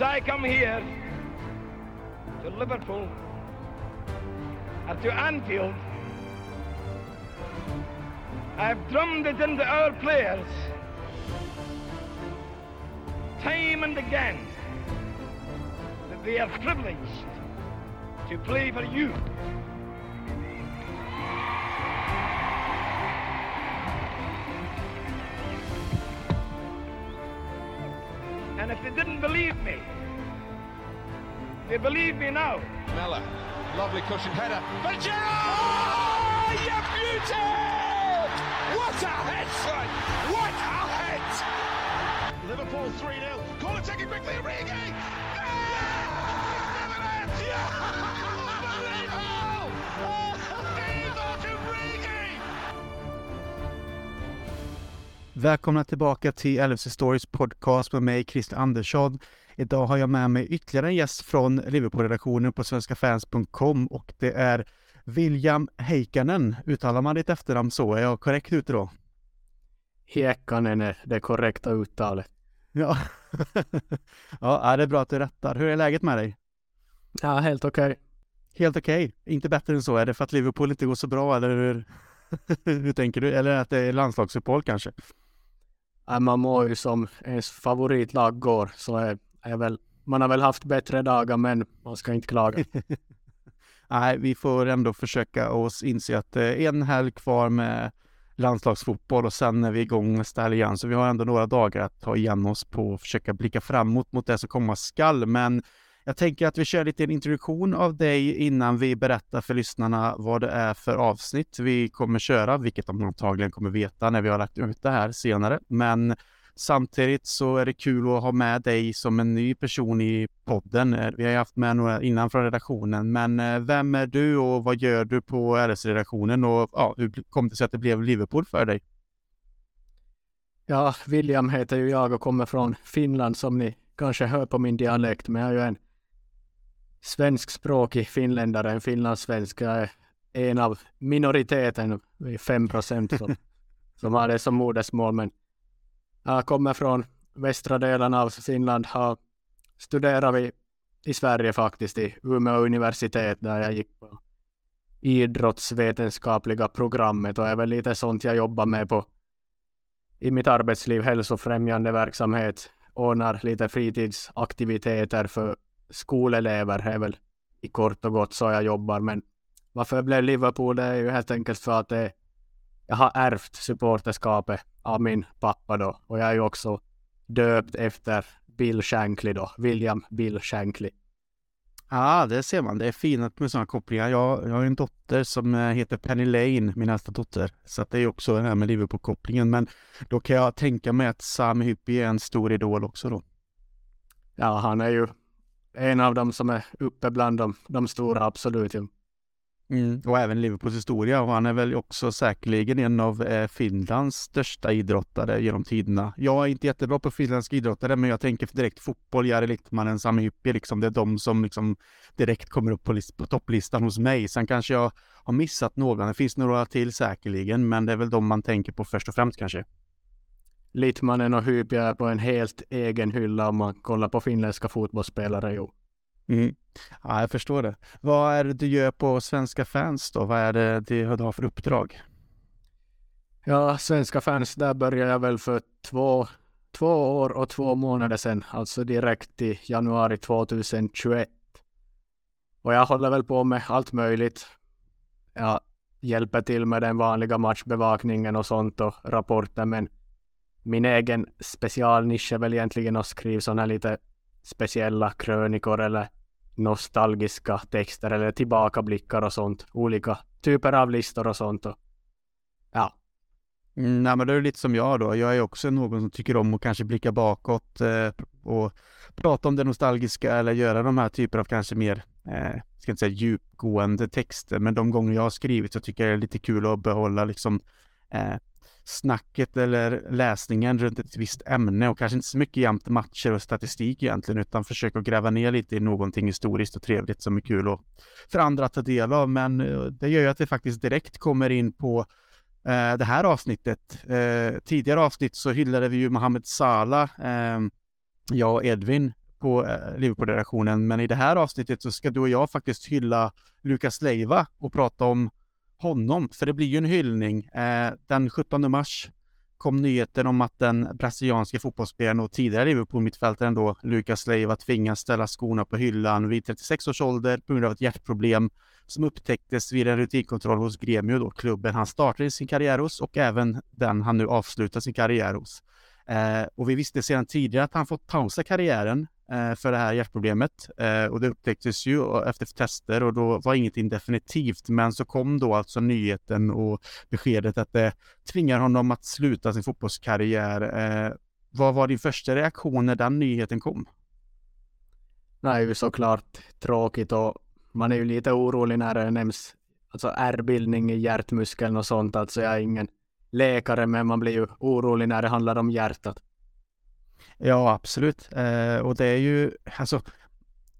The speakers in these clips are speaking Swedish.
I come here to Liverpool and to Anfield, I've drummed it into our players time and again that they are privileged to play for you. Didn't believe me, they believe me now. Mella, lovely cushion header. For Gerrard! Oh, you beauty! What a head, son! What a head! Liverpool 3 0. Corner taken quickly, Origi! Ah! Välkomna tillbaka till LFC Stories podcast med mig, Christer Andersson. Idag har jag med mig ytterligare en gäst från Liverpool-redaktionen på svenskafans.com och det är William Heiskanen. Uttalar man ditt efternamn så? Är jag korrekt ute då? Hiekanen är det korrekta uttalet. Ja. ja, det är bra att du rättar. Hur är läget med dig? Ja, helt okej. Okay. Helt okej? Okay. Inte bättre än så? Är det för att Liverpool inte går så bra eller hur, hur tänker du? Eller att det är landslagsuppehåll kanske? MMO man mår ju som ens favoritlag går så är, är väl, man har väl haft bättre dagar men man ska inte klaga. Nej, vi får ändå försöka oss inse att det är en helg kvar med landslagsfotboll och sen är vi igång nästa helg igen. Så vi har ändå några dagar att ta igen oss på och försöka blicka framåt mot det som komma skall. Men jag tänker att vi kör lite en introduktion av dig innan vi berättar för lyssnarna vad det är för avsnitt vi kommer köra, vilket de antagligen kommer veta när vi har lagt ut det här senare. Men samtidigt så är det kul att ha med dig som en ny person i podden. Eh, vi har haft med några innan från redaktionen, men eh, vem är du och vad gör du på RS-redaktionen och ja, hur kom det sig att det blev Liverpool för dig? Ja, William heter ju jag och kommer från Finland som ni kanske hör på min dialekt, men jag är ju en svenskspråkig finländare, en finlandssvensk. Jag är en av minoriteten, 5 procent som, som har det som modersmål. Men jag kommer från västra delen av Finland. Har studerat vi i Sverige faktiskt, i Umeå universitet där jag gick på idrottsvetenskapliga programmet och är väl lite sånt jag jobbar med på i mitt arbetsliv, hälsofrämjande verksamhet, ordnar lite fritidsaktiviteter för skolelever är väl i kort och gott så jag jobbar. Men varför jag blev Liverpool det är ju helt enkelt för att det, jag har ärvt supporterskapet av min pappa då. Och jag är ju också döpt efter Bill Shankly då, William Bill Shankly. Ja, det ser man. Det är fint med sådana kopplingar. Jag, jag har en dotter som eh, heter Penny Lane, min äldsta dotter. Så det är också det här med Liverpool-kopplingen. Men då kan jag tänka mig att Sam Hyppie är en stor idol också då. Ja, han är ju en av dem som är uppe bland de, de stora, absolut. Ja. Mm, och även Liverpools historia och han är väl också säkerligen en av eh, Finlands största idrottare genom tiderna. Jag är inte jättebra på finländska idrottare men jag tänker direkt fotboll, Jari Littmanen, Sami Hyppie, liksom. det är de som liksom direkt kommer upp på, på topplistan hos mig. Sen kanske jag har missat några, det finns några till säkerligen men det är väl de man tänker på först och främst kanske. Littmanen och Hypia är på en helt egen hylla om man kollar på finländska fotbollsspelare. Jo. Mm. Ja, jag förstår det. Vad är det du gör på Svenska fans då? Vad är det du har för uppdrag? Ja, Svenska fans, där började jag väl för två, två år och två månader sedan, alltså direkt i januari 2021. Och jag håller väl på med allt möjligt. Jag hjälper till med den vanliga matchbevakningen och sånt och rapporter, men min egen specialnisch är väl egentligen att skriva sådana lite speciella krönikor eller nostalgiska texter eller tillbakablickar och sånt. Olika typer av listor och sånt. Och, ja. Mm, nej, men det är lite som jag då. Jag är också någon som tycker om att kanske blicka bakåt eh, och prata om det nostalgiska eller göra de här typer av kanske mer, eh, ska inte säga djupgående texter, men de gånger jag har skrivit så tycker jag det är lite kul att behålla liksom eh, snacket eller läsningen runt ett visst ämne och kanske inte så mycket jämt matcher och statistik egentligen utan försöka gräva ner lite i någonting historiskt och trevligt som är kul och för andra att ta del av. Men eh, det gör ju att vi faktiskt direkt kommer in på eh, det här avsnittet. Eh, tidigare avsnitt så hyllade vi ju Mohamed Salah, eh, jag och Edvin på eh, Liverpool-redaktionen, men i det här avsnittet så ska du och jag faktiskt hylla Lukas Leiva och prata om honom, för det blir ju en hyllning. Eh, den 17 mars kom nyheten om att den brasilianske fotbollsspelaren och tidigare Liverpool-mittfältaren då, Lucas Leiva, tvingas ställa skorna på hyllan vid 36 års ålder på grund av ett hjärtproblem som upptäcktes vid en rutinkontroll hos Gremio, då, klubben han startade sin karriär hos och även den han nu avslutar sin karriär hos. Eh, och vi visste sedan tidigare att han fått pausa karriären Eh, för det här hjärtproblemet eh, och det upptäcktes ju efter tester och då var ingenting definitivt. Men så kom då alltså nyheten och beskedet att det tvingar honom att sluta sin fotbollskarriär. Eh, vad var din första reaktion när den nyheten kom? Det är ju såklart tråkigt och man är ju lite orolig när det nämns alltså ärrbildning i hjärtmuskeln och sånt. Alltså jag är ingen läkare, men man blir ju orolig när det handlar om hjärtat. Ja, absolut. Eh, och det är ju, alltså,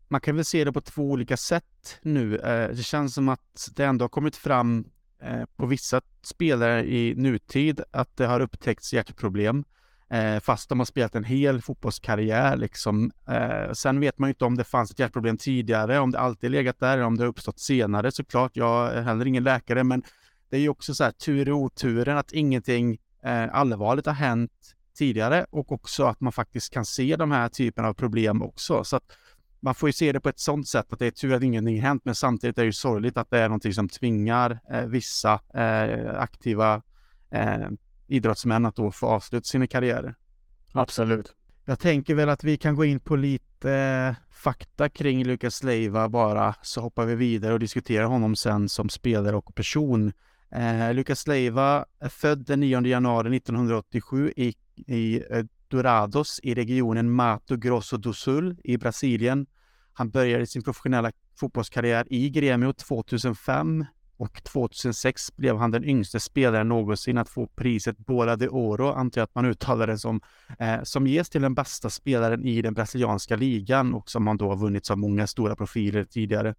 man kan väl se det på två olika sätt nu. Eh, det känns som att det ändå har kommit fram eh, på vissa spelare i nutid att det har upptäckts hjärtproblem. Eh, fast de har spelat en hel fotbollskarriär liksom. Eh, sen vet man ju inte om det fanns ett hjärtproblem tidigare, om det alltid legat där, eller om det har uppstått senare såklart. Jag är heller ingen läkare, men det är ju också så här tur i oturen att ingenting eh, allvarligt har hänt tidigare och också att man faktiskt kan se de här typerna av problem också. Så att man får ju se det på ett sådant sätt att det är tur att ingenting hänt, men samtidigt är det ju sorgligt att det är någonting som tvingar eh, vissa eh, aktiva eh, idrottsmän att då få avsluta sina karriärer. Absolut. Jag tänker väl att vi kan gå in på lite eh, fakta kring Lukas Leiva bara, så hoppar vi vidare och diskuterar honom sen som spelare och person. Eh, Lukas Leiva är född den 9 januari 1987 i, i eh, Dourados i regionen Mato Grosso do Sul i Brasilien. Han började sin professionella fotbollskarriär i Gremio 2005 och 2006 blev han den yngste spelaren någonsin att få priset Bola de Oro, antar jag att man uttalar det som, eh, som ges till den bästa spelaren i den brasilianska ligan och som han då har vunnit så många stora profiler tidigare.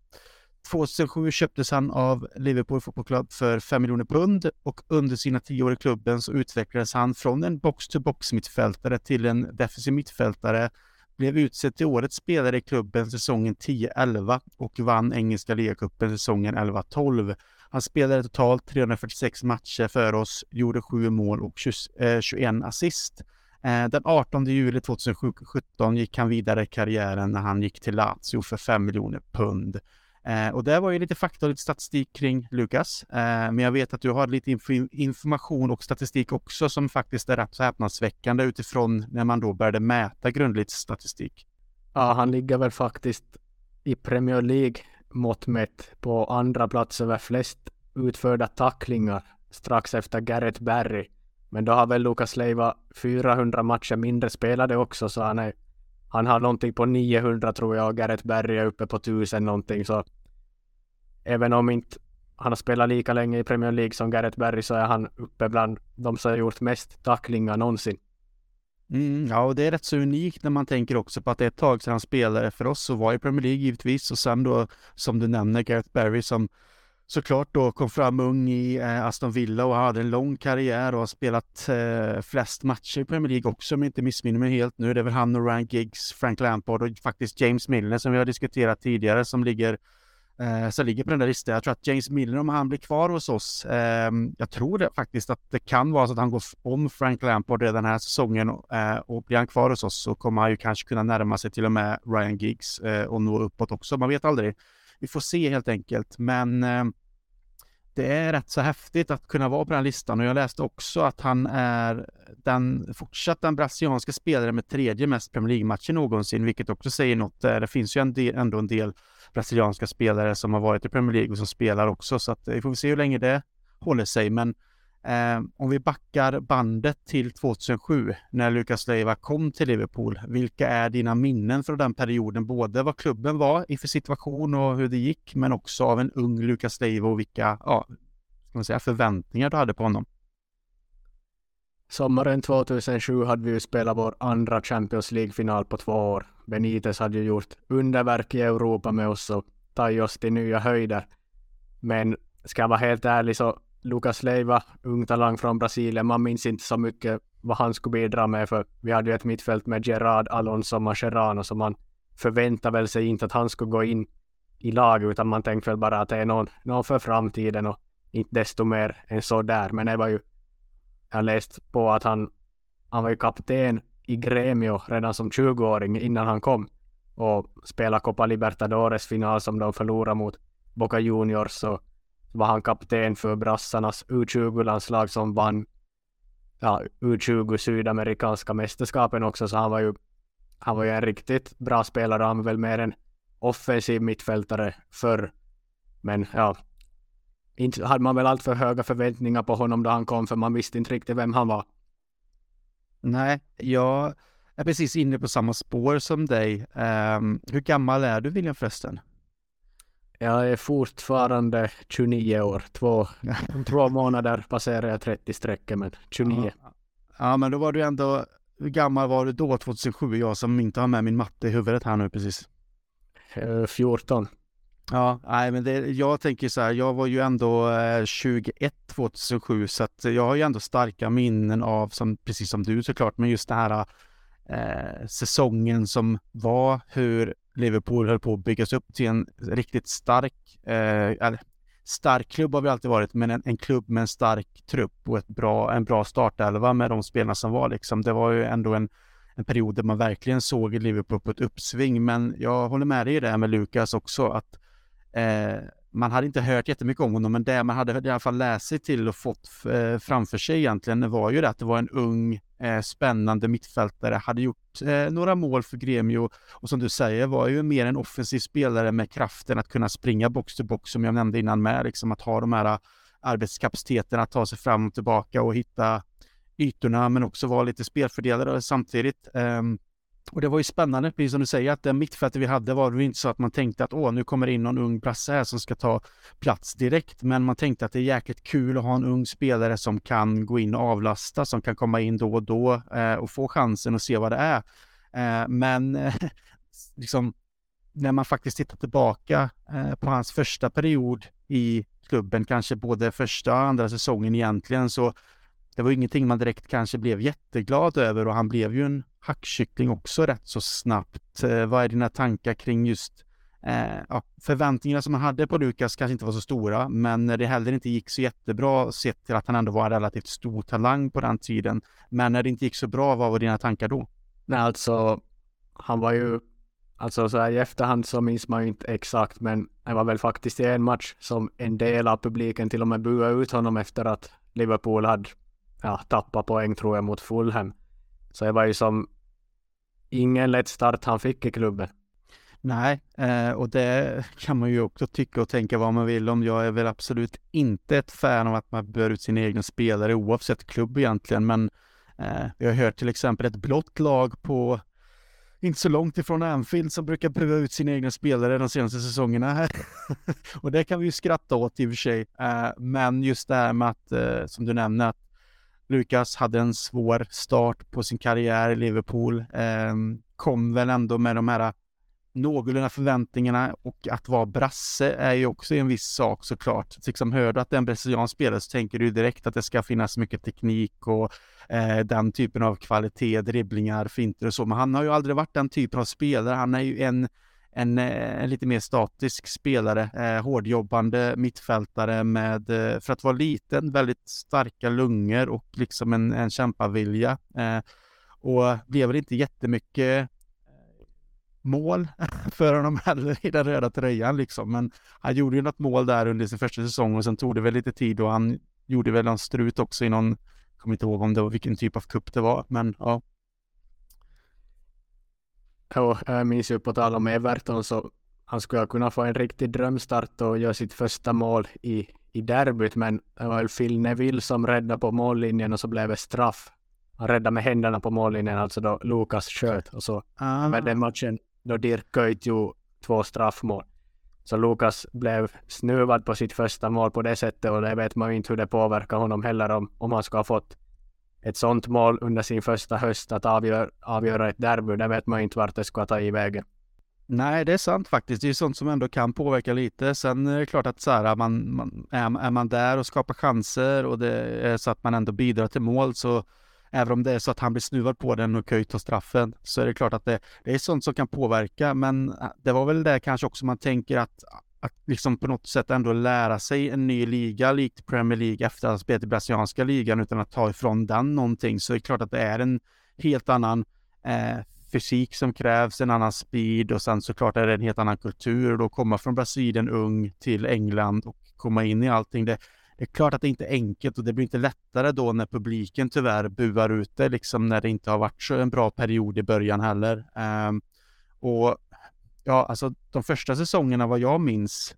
2007 köptes han av Liverpool Football Club för 5 miljoner pund och under sina tio år i klubben så utvecklades han från en box-to-box mittfältare till en defensiv mittfältare blev utsedd till årets spelare i klubben säsongen 10-11 och vann engelska ligacupen säsongen 11-12. Han spelade totalt 346 matcher för oss, gjorde 7 mål och 21 eh, assist. Eh, den 18 juli 2017 gick han vidare i karriären när han gick till Lazio för 5 miljoner pund. Eh, och det var ju lite fakta och lite statistik kring Lukas. Eh, men jag vet att du har lite inf information och statistik också som faktiskt är rätt så häpnadsväckande utifrån när man då började mäta grundligt statistik. Ja, han ligger väl faktiskt i Premier League mått mätt på andra plats över flest utförda tacklingar strax efter Gareth Barry. Men då har väl Lukas Leiva 400 matcher mindre spelade också så han är han har någonting på 900 tror jag och Gareth Barry är uppe på 1000 någonting så även om inte han har spelat lika länge i Premier League som Gareth Barry så är han uppe bland de som har gjort mest tacklingar någonsin. Mm, ja, och det är rätt så unikt när man tänker också på att det är ett tag sedan han spelade för oss och var i Premier League givetvis och sen då som du nämner Gareth Barry som såklart då kom fram ung i eh, Aston Villa och hade en lång karriär och har spelat eh, flest matcher i Premier League också om jag inte missminner mig helt nu. Det är väl han och Ryan Giggs, Frank Lampard och faktiskt James Milner som vi har diskuterat tidigare som ligger eh, som ligger på den där listan. Jag tror att James Milner, om han blir kvar hos oss, eh, jag tror det faktiskt att det kan vara så att han går om Frank Lampard redan den här säsongen eh, och blir han kvar hos oss så kommer han ju kanske kunna närma sig till och med Ryan Giggs eh, och nå uppåt också. Man vet aldrig. Vi får se helt enkelt, men eh, det är rätt så häftigt att kunna vara på den listan och jag läste också att han är den fortsatt den brasilianska spelaren med tredje mest Premier League-matcher någonsin, vilket också säger något. Eh, det finns ju en del, ändå en del brasilianska spelare som har varit i Premier League och som spelar också, så att eh, vi får se hur länge det håller sig. Men Eh, om vi backar bandet till 2007 när Lukas Leiva kom till Liverpool. Vilka är dina minnen från den perioden? Både vad klubben var i för situation och hur det gick, men också av en ung Lukas Leiva och vilka ja, ska man säga, förväntningar du hade på honom. Sommaren 2007 hade vi ju spelat vår andra Champions League-final på två år. Benitez hade ju gjort underverk i Europa med oss och tagit oss till nya höjder. Men ska jag vara helt ärlig så Lucas Leiva, ung talang från Brasilien. Man minns inte så mycket vad han skulle bidra med för vi hade ju ett mittfält med Gerard, Alonso och Mascherano så man förväntade väl sig inte att han skulle gå in i lag utan man tänkte väl bara att det är någon, någon för framtiden och inte desto mer än så där. Men det var ju, jag läst på att han, han var ju kapten i Gremio redan som 20-åring innan han kom och spelade Copa Libertadores final som de förlorade mot Boca Juniors Och var han kapten för brassarnas U20-landslag som vann ja, U20 sydamerikanska mästerskapen också så han var ju han var ju en riktigt bra spelare han var väl mer en offensiv mittfältare förr men ja inte hade man väl allt för höga förväntningar på honom då han kom för man visste inte riktigt vem han var. Nej, jag är precis inne på samma spår som dig. Um, hur gammal är du William förresten? Jag är fortfarande 29 år. Två, om två månader passerar jag 30 strecket, men 29. Ja. ja, men då var du ändå, hur gammal var du då 2007? Jag som inte har med min matte i huvudet här nu precis. 14. Eh, Ja, nej men det, jag tänker så här, jag var ju ändå 21 eh, 2007 så att jag har ju ändå starka minnen av, som, precis som du såklart, men just den här eh, säsongen som var, hur Liverpool höll på att byggas upp till en riktigt stark, eh, eller stark klubb har vi alltid varit, men en, en, klubb med en stark trupp och ett bra, en bra startelva med de spelarna som var liksom. Det var ju ändå en, en period där man verkligen såg Liverpool på ett uppsving, men jag håller med dig i det här med Lukas också, att Eh, man hade inte hört jättemycket om honom, men det man hade i alla fall läst sig till och fått eh, framför sig egentligen var ju det att det var en ung, eh, spännande mittfältare, hade gjort eh, några mål för Gremio och som du säger var ju mer en offensiv spelare med kraften att kunna springa box to box som jag nämnde innan med, liksom att ha de här arbetskapaciteten att ta sig fram och tillbaka och hitta ytorna men också vara lite spelfördelare samtidigt. Um, och det var ju spännande, precis som du säger, att det mittfältet vi hade var det inte så att man tänkte att åh, nu kommer in någon ung brasse här som ska ta plats direkt. Men man tänkte att det är jäkligt kul att ha en ung spelare som kan gå in och avlasta, som kan komma in då och då eh, och få chansen och se vad det är. Eh, men eh, liksom, när man faktiskt tittar tillbaka eh, på hans första period i klubben, kanske både första och andra säsongen egentligen, så det var ingenting man direkt kanske blev jätteglad över och han blev ju en hackkyckling också rätt så snabbt. Eh, vad är dina tankar kring just eh, ja, förväntningarna som man hade på Lukas kanske inte var så stora, men när det heller inte gick så jättebra sett till att han ändå var en relativt stor talang på den tiden. Men när det inte gick så bra, vad var dina tankar då? Nej, alltså han var ju Alltså så här i efterhand så minns man ju inte exakt, men det var väl faktiskt i en match som en del av publiken till och med buade ut honom efter att Liverpool hade ja, tappa poäng tror jag mot Fulham. Så det var ju som ingen lätt start han fick i klubben. Nej, eh, och det kan man ju också tycka och tänka vad man vill om. Jag är väl absolut inte ett fan av att man bör ut sina egna spelare oavsett klubb egentligen, men eh, jag har hört till exempel ett blått lag på inte så långt ifrån Anfield som brukar bua ut sina egna spelare de senaste säsongerna. här. och det kan vi ju skratta åt i och för sig. Eh, men just det här med att, som du nämner, att Lukas hade en svår start på sin karriär i Liverpool. Eh, kom väl ändå med de här någorlunda förväntningarna och att vara brasse är ju också en viss sak såklart. Liksom hör du att det är en brasiliansk spelare så tänker du direkt att det ska finnas mycket teknik och eh, den typen av kvalitet, dribblingar, finter och så. Men han har ju aldrig varit den typen av spelare. Han är ju en en, eh, en lite mer statisk spelare, eh, hårdjobbande mittfältare med, eh, för att vara liten, väldigt starka lungor och liksom en, en kämpavilja. Eh, och blev väl inte jättemycket eh, mål för honom heller i den röda tröjan liksom. Men han gjorde ju något mål där under sin första säsong och sen tog det väl lite tid och han gjorde väl någon strut också i någon, jag kommer inte ihåg om det var vilken typ av kupp det var, men ja. Och jag minns ju på tal om Everton så han skulle kunna få en riktig drömstart och göra sitt första mål i, i derbyt men det var väl Phil Neville som räddade på mållinjen och så blev det straff. Han räddade med händerna på mållinjen, alltså då Lukas sköt och så ah. med den matchen då Dirk ju två straffmål. Så Lukas blev snuvad på sitt första mål på det sättet och det vet man ju inte hur det påverkar honom heller om, om han ska ha fått ett sånt mål under sin första höst att avgöra, avgöra ett derby, det vet man inte vart det ska ta i vägen. Nej, det är sant faktiskt. Det är sånt som ändå kan påverka lite. Sen är det klart att så här, man, man, är, är man där och skapar chanser och det är så att man ändå bidrar till mål så även om det är så att han blir snuvad på den och Köj tar straffen, så är det klart att det, det är sånt som kan påverka. Men äh, det var väl det kanske också man tänker att, att liksom på något sätt ändå lära sig en ny liga likt Premier League efter att ha spelat i brasilianska ligan utan att ta ifrån den någonting. Så det är klart att det är en helt annan eh, fysik som krävs, en annan speed och sen såklart är det en helt annan kultur. Då komma från Brasilien ung till England och komma in i allting. Det, det är klart att det inte är enkelt och det blir inte lättare då när publiken tyvärr buar ut det, liksom när det inte har varit så en bra period i början heller. Eh, och ja, alltså de första säsongerna vad jag minns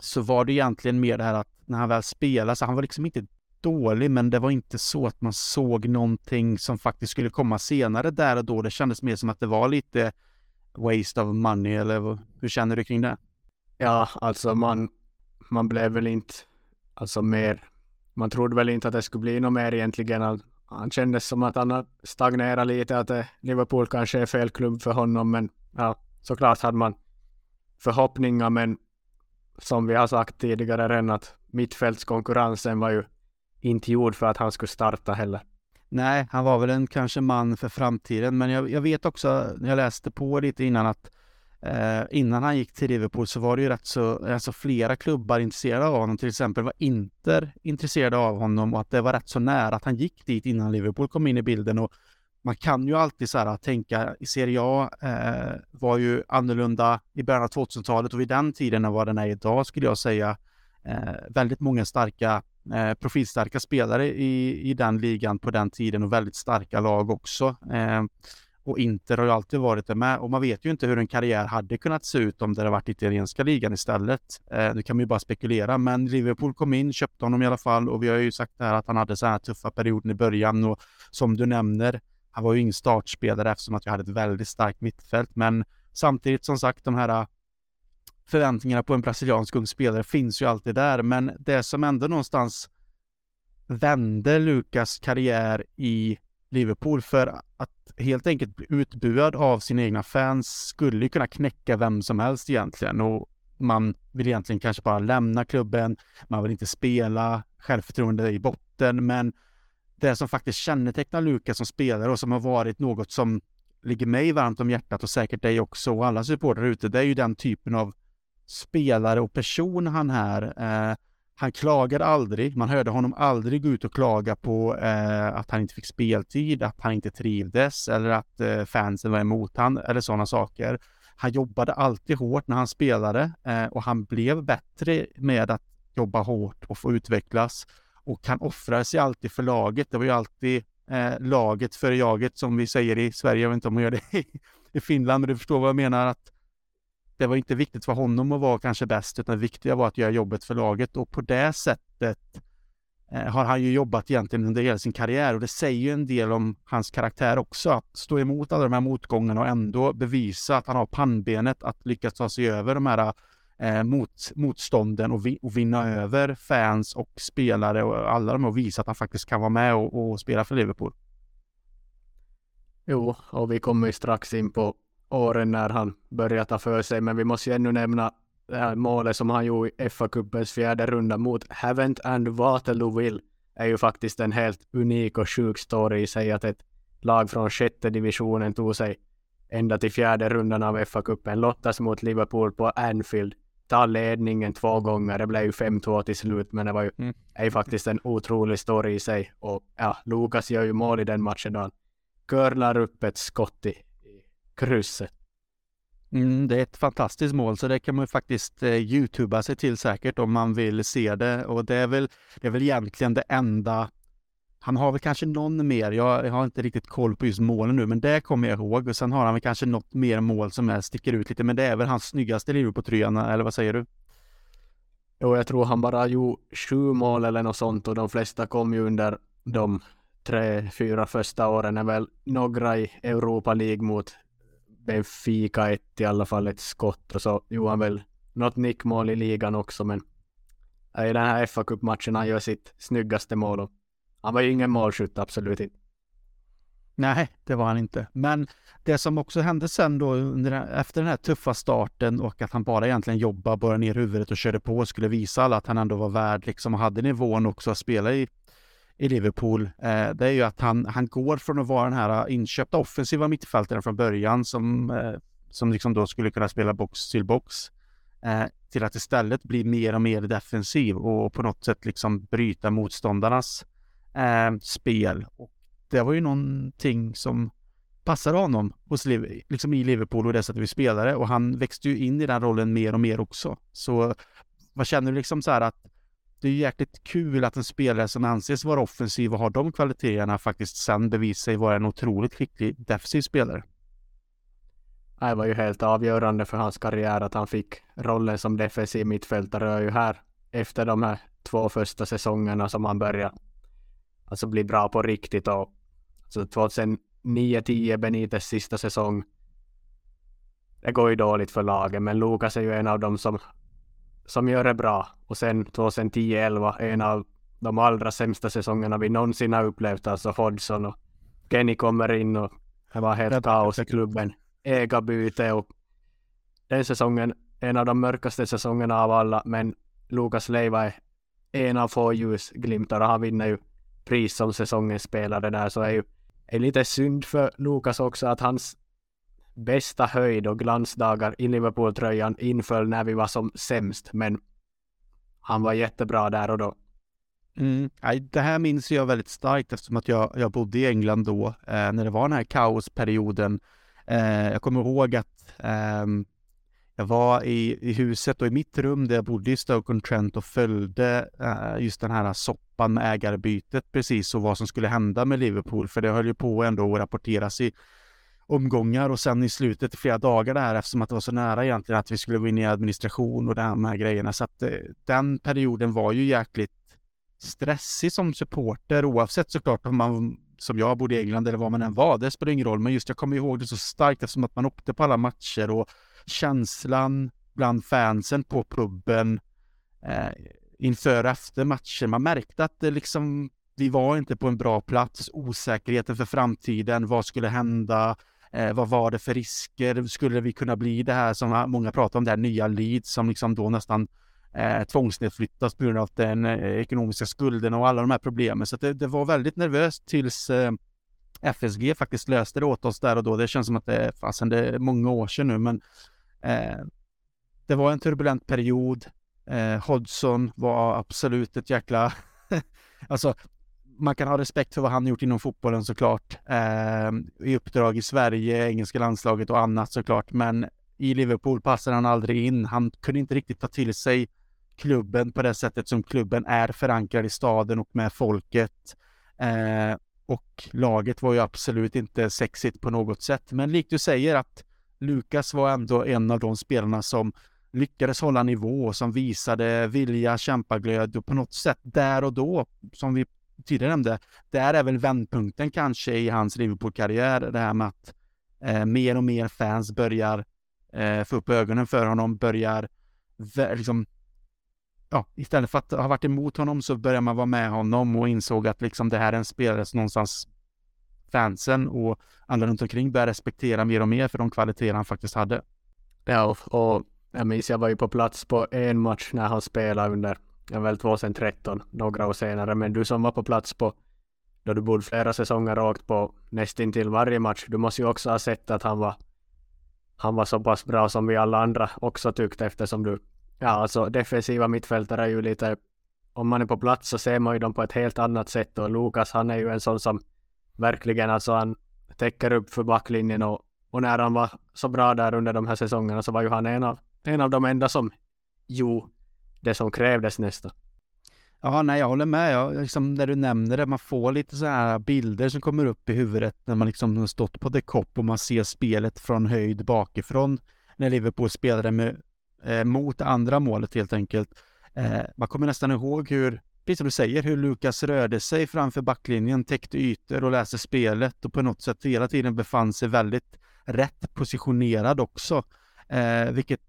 så var det egentligen mer det här att när han väl spelade, så han var liksom inte dålig, men det var inte så att man såg någonting som faktiskt skulle komma senare där och då. Det kändes mer som att det var lite waste of money, eller hur känner du kring det? Ja, alltså man, man blev väl inte alltså mer, man trodde väl inte att det skulle bli något mer egentligen. Han kändes som att han stagnerat lite, att Liverpool kanske är fel klubb för honom, men ja, såklart hade man förhoppningar, men som vi har sagt tidigare redan att mittfältskonkurrensen var ju inte gjord för att han skulle starta heller. Nej, han var väl en kanske man för framtiden, men jag, jag vet också när jag läste på lite innan att eh, innan han gick till Liverpool så var det ju rätt så, alltså flera klubbar intresserade av honom. Till exempel var Inter intresserade av honom och att det var rätt så nära att han gick dit innan Liverpool kom in i bilden. Och man kan ju alltid så här tänka i Serie A eh, var ju annorlunda i början av 2000-talet och vid den tiden än vad den är idag skulle jag säga. Eh, väldigt många starka eh, profilstarka spelare i, i den ligan på den tiden och väldigt starka lag också. Eh, och Inter har ju alltid varit det med och man vet ju inte hur en karriär hade kunnat se ut om det hade varit italienska ligan istället. Eh, kan man ju bara spekulera, men Liverpool kom in, köpte honom i alla fall och vi har ju sagt här att han hade så här tuffa perioder i början och som du nämner, han var ju ingen startspelare eftersom att vi hade ett väldigt starkt mittfält, men samtidigt som sagt de här äh, förväntningarna på en brasiliansk ung spelare finns ju alltid där, men det som ändå någonstans vände Lukas karriär i Liverpool för att helt enkelt bli utbuad av sina egna fans skulle kunna knäcka vem som helst egentligen och man vill egentligen kanske bara lämna klubben, man vill inte spela, självförtroende i botten, men det som faktiskt kännetecknar Lukas som spelare och som har varit något som ligger mig varmt om hjärtat och säkert dig också och alla supportrar ute, det är ju den typen av spelare och person han är. Eh, han klagade aldrig. Man hörde honom aldrig gå ut och klaga på eh, att han inte fick speltid, att han inte trivdes eller att eh, fansen var emot han eller sådana saker. Han jobbade alltid hårt när han spelade eh, och han blev bättre med att jobba hårt och få utvecklas. Och han offrade sig alltid för laget. Det var ju alltid eh, laget före jaget som vi säger i Sverige. Jag vet inte om man gör det i, i Finland, men du förstår vad jag menar. att det var inte viktigt för honom att vara kanske bäst, utan det viktiga var att göra jobbet för laget och på det sättet eh, har han ju jobbat egentligen under hela sin karriär och det säger ju en del om hans karaktär också. Att stå emot alla de här motgångarna och ändå bevisa att han har pannbenet att lyckas ta sig över de här eh, mot, motstånden och, vi, och, vinna över fans och spelare och alla de och visa att han faktiskt kan vara med och, och spela för Liverpool. Jo, och vi kommer ju strax in på åren när han börjar ta för sig. Men vi måste ju ännu nämna det här målet som han gjorde i FA-cupens fjärde runda mot Havent and Waterlooville är ju faktiskt en helt unik och sjuk story i sig att ett lag från sjätte divisionen tog sig ända till fjärde rundan av FA-cupen, lottas mot Liverpool på Anfield, tar ledningen två gånger, det blev ju 5-2 till slut, men det var ju, mm. är ju faktiskt en otrolig story i sig. Och ja, Lukas gör ju mål i den matchen då han curlar upp ett skott i, krysset. Mm, det är ett fantastiskt mål, så det kan man faktiskt eh, youtuba sig till säkert om man vill se det. Och det är väl, det är väl egentligen det enda han har väl kanske någon mer, jag, jag har inte riktigt koll på just målen nu, men det kommer jag ihåg. Och sen har han väl kanske något mer mål som är, sticker ut lite, men det är väl hans snyggaste Liverpool-tröjan, eller vad säger du? Jo, jag tror han bara gjorde sju mål eller något sånt och de flesta kom ju under de tre, fyra första åren är väl några i Europa League mot Benfica ett i alla fall ett skott och så gjorde han väl något nickmål i ligan också men i den här fa Cup-matchen han gör sitt snyggaste mål och han var ju ingen målskytt, absolut inte. Nej, det var han inte. Men det som också hände sen då under, efter den här tuffa starten och att han bara egentligen jobbade, bara ner huvudet och körde på och skulle visa alla att han ändå var värd liksom och hade nivån också att spela i i Liverpool, eh, det är ju att han, han går från att vara den här eh, inköpta offensiva mittfältaren från början som, eh, som liksom då skulle kunna spela box till box eh, till att istället bli mer och mer defensiv och på något sätt liksom bryta motståndarnas eh, spel. Och det var ju någonting som passade honom hos, liksom i Liverpool och det sättet vi spelade och han växte ju in i den rollen mer och mer också. Så vad känner du liksom så här att det är jäkligt kul att en spelare som anses vara offensiv och har de kvaliteterna faktiskt sen bevisar sig vara en otroligt skicklig defensiv spelare. Det var ju helt avgörande för hans karriär att han fick rollen som defensiv mittfältare och ju här efter de här två första säsongerna som han började alltså bli bra på riktigt och alltså 2009-10 Benites sista säsong det går ju dåligt för laget men Lukas är ju en av dem som som gör det bra. Och sen 2010-11, en av de allra sämsta säsongerna vi någonsin har upplevt. Alltså Hodgson och Kenny kommer in och det var helt kaos i klubben. Ägarbyte och den säsongen, en av de mörkaste säsongerna av alla. Men Lukas Leiva är en av få ljusglimtar och han vinner ju pris som säsongens spelare där. Så är ju är lite synd för Lukas också att hans bästa höjd och glansdagar i Liverpool-tröjan inföll när vi var som sämst. Men han var jättebra där och då. Mm. Det här minns jag väldigt starkt eftersom att jag, jag bodde i England då, eh, när det var den här kaosperioden. Eh, jag kommer ihåg att eh, jag var i, i huset och i mitt rum där jag bodde i Stoke-on-Trent och följde eh, just den här soppan med ägarbytet precis och vad som skulle hända med Liverpool. För det höll ju på ändå att rapporteras i omgångar och sen i slutet i flera dagar där eftersom att det var så nära egentligen att vi skulle gå in i administration och de här grejerna. Så att eh, den perioden var ju jäkligt stressig som supporter oavsett såklart om man som jag bodde i England eller var man än var. Det spelar ingen roll, men just jag kommer ihåg det så starkt eftersom att man åkte på alla matcher och känslan bland fansen på puben eh, inför och efter matchen. Man märkte att det liksom vi var inte på en bra plats, osäkerheten för framtiden, vad skulle hända? Eh, vad var det för risker? Skulle vi kunna bli det här som många pratar om, det här nya Leeds som liksom då nästan eh, tvångsnedflyttas på grund av den eh, ekonomiska skulden och alla de här problemen. Så det, det, var väldigt nervöst tills eh, FSG faktiskt löste det åt oss där och då. Det känns som att det, fasen, det är många år sedan nu, men Eh, det var en turbulent period. Eh, Hodgson var absolut ett jäkla... alltså, man kan ha respekt för vad han gjort inom fotbollen såklart. Eh, I uppdrag i Sverige, engelska landslaget och annat såklart. Men i Liverpool passade han aldrig in. Han kunde inte riktigt ta till sig klubben på det sättet som klubben är förankrad i staden och med folket. Eh, och laget var ju absolut inte sexigt på något sätt. Men likt du säger att Lukas var ändå en av de spelarna som lyckades hålla nivå, som visade vilja, kämpaglöd och på något sätt där och då, som vi tidigare nämnde, där är väl vändpunkten kanske i hans Liverpool-karriär, det här med att eh, mer och mer fans börjar eh, få upp ögonen för honom, börjar liksom ja, istället för att ha varit emot honom så börjar man vara med honom och insåg att liksom det här är en spelare som någonstans fansen och alla runt omkring började respektera mer och mer för de kvaliteter han faktiskt hade. Ja, och jag minns jag var ju på plats på en match när han spelade under ja, väl 2013, några år senare. Men du som var på plats på då du bodde flera säsonger rakt åkt på nästintill varje match. Du måste ju också ha sett att han var han var så pass bra som vi alla andra också tyckte eftersom du ja alltså defensiva mittfältare är ju lite om man är på plats så ser man ju dem på ett helt annat sätt och Lukas han är ju en sån som verkligen alltså han täcker upp för backlinjen och, och när han var så bra där under de här säsongerna så var ju han en av, en av de enda som jo det som krävdes nästa. Ja, nej, jag håller med. Jag, liksom, när du nämner det, man får lite så här bilder som kommer upp i huvudet när man liksom har stått på The Cop och man ser spelet från höjd bakifrån när Liverpool spelade med, eh, mot andra målet helt enkelt. Eh, man kommer nästan ihåg hur, precis som du säger, hur Lukas rörde sig framför backlinjen, täckte ytor och läste spelet och på något sätt hela tiden befann sig väldigt rätt positionerad också. Eh, vilket,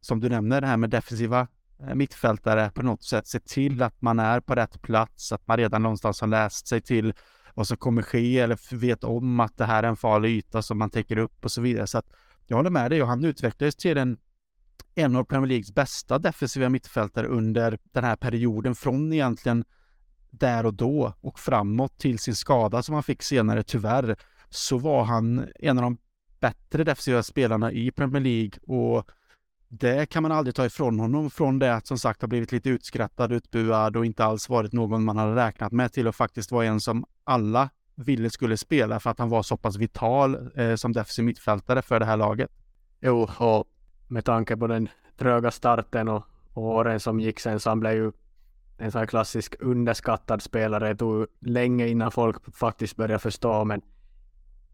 som du nämner, det här med defensiva eh, mittfältare på något sätt se till att man är på rätt plats, att man redan någonstans har läst sig till vad som kommer ske eller vet om att det här är en farlig yta som man täcker upp och så vidare. Så att jag håller med dig och han utvecklades till en, en av Premier Leagues bästa defensiva mittfältare under den här perioden från egentligen där och då och framåt till sin skada som han fick senare tyvärr så var han en av de bättre defensiva spelarna i Premier League och det kan man aldrig ta ifrån honom från det att som sagt ha blivit lite utskrattad, utbuad och inte alls varit någon man hade räknat med till att faktiskt vara en som alla ville skulle spela för att han var så pass vital eh, som defensiv mittfältare för det här laget. Jo, och med tanke på den tröga starten och, och åren som gick sen så han blev ju en sån här klassisk underskattad spelare. Det tog länge innan folk faktiskt började förstå men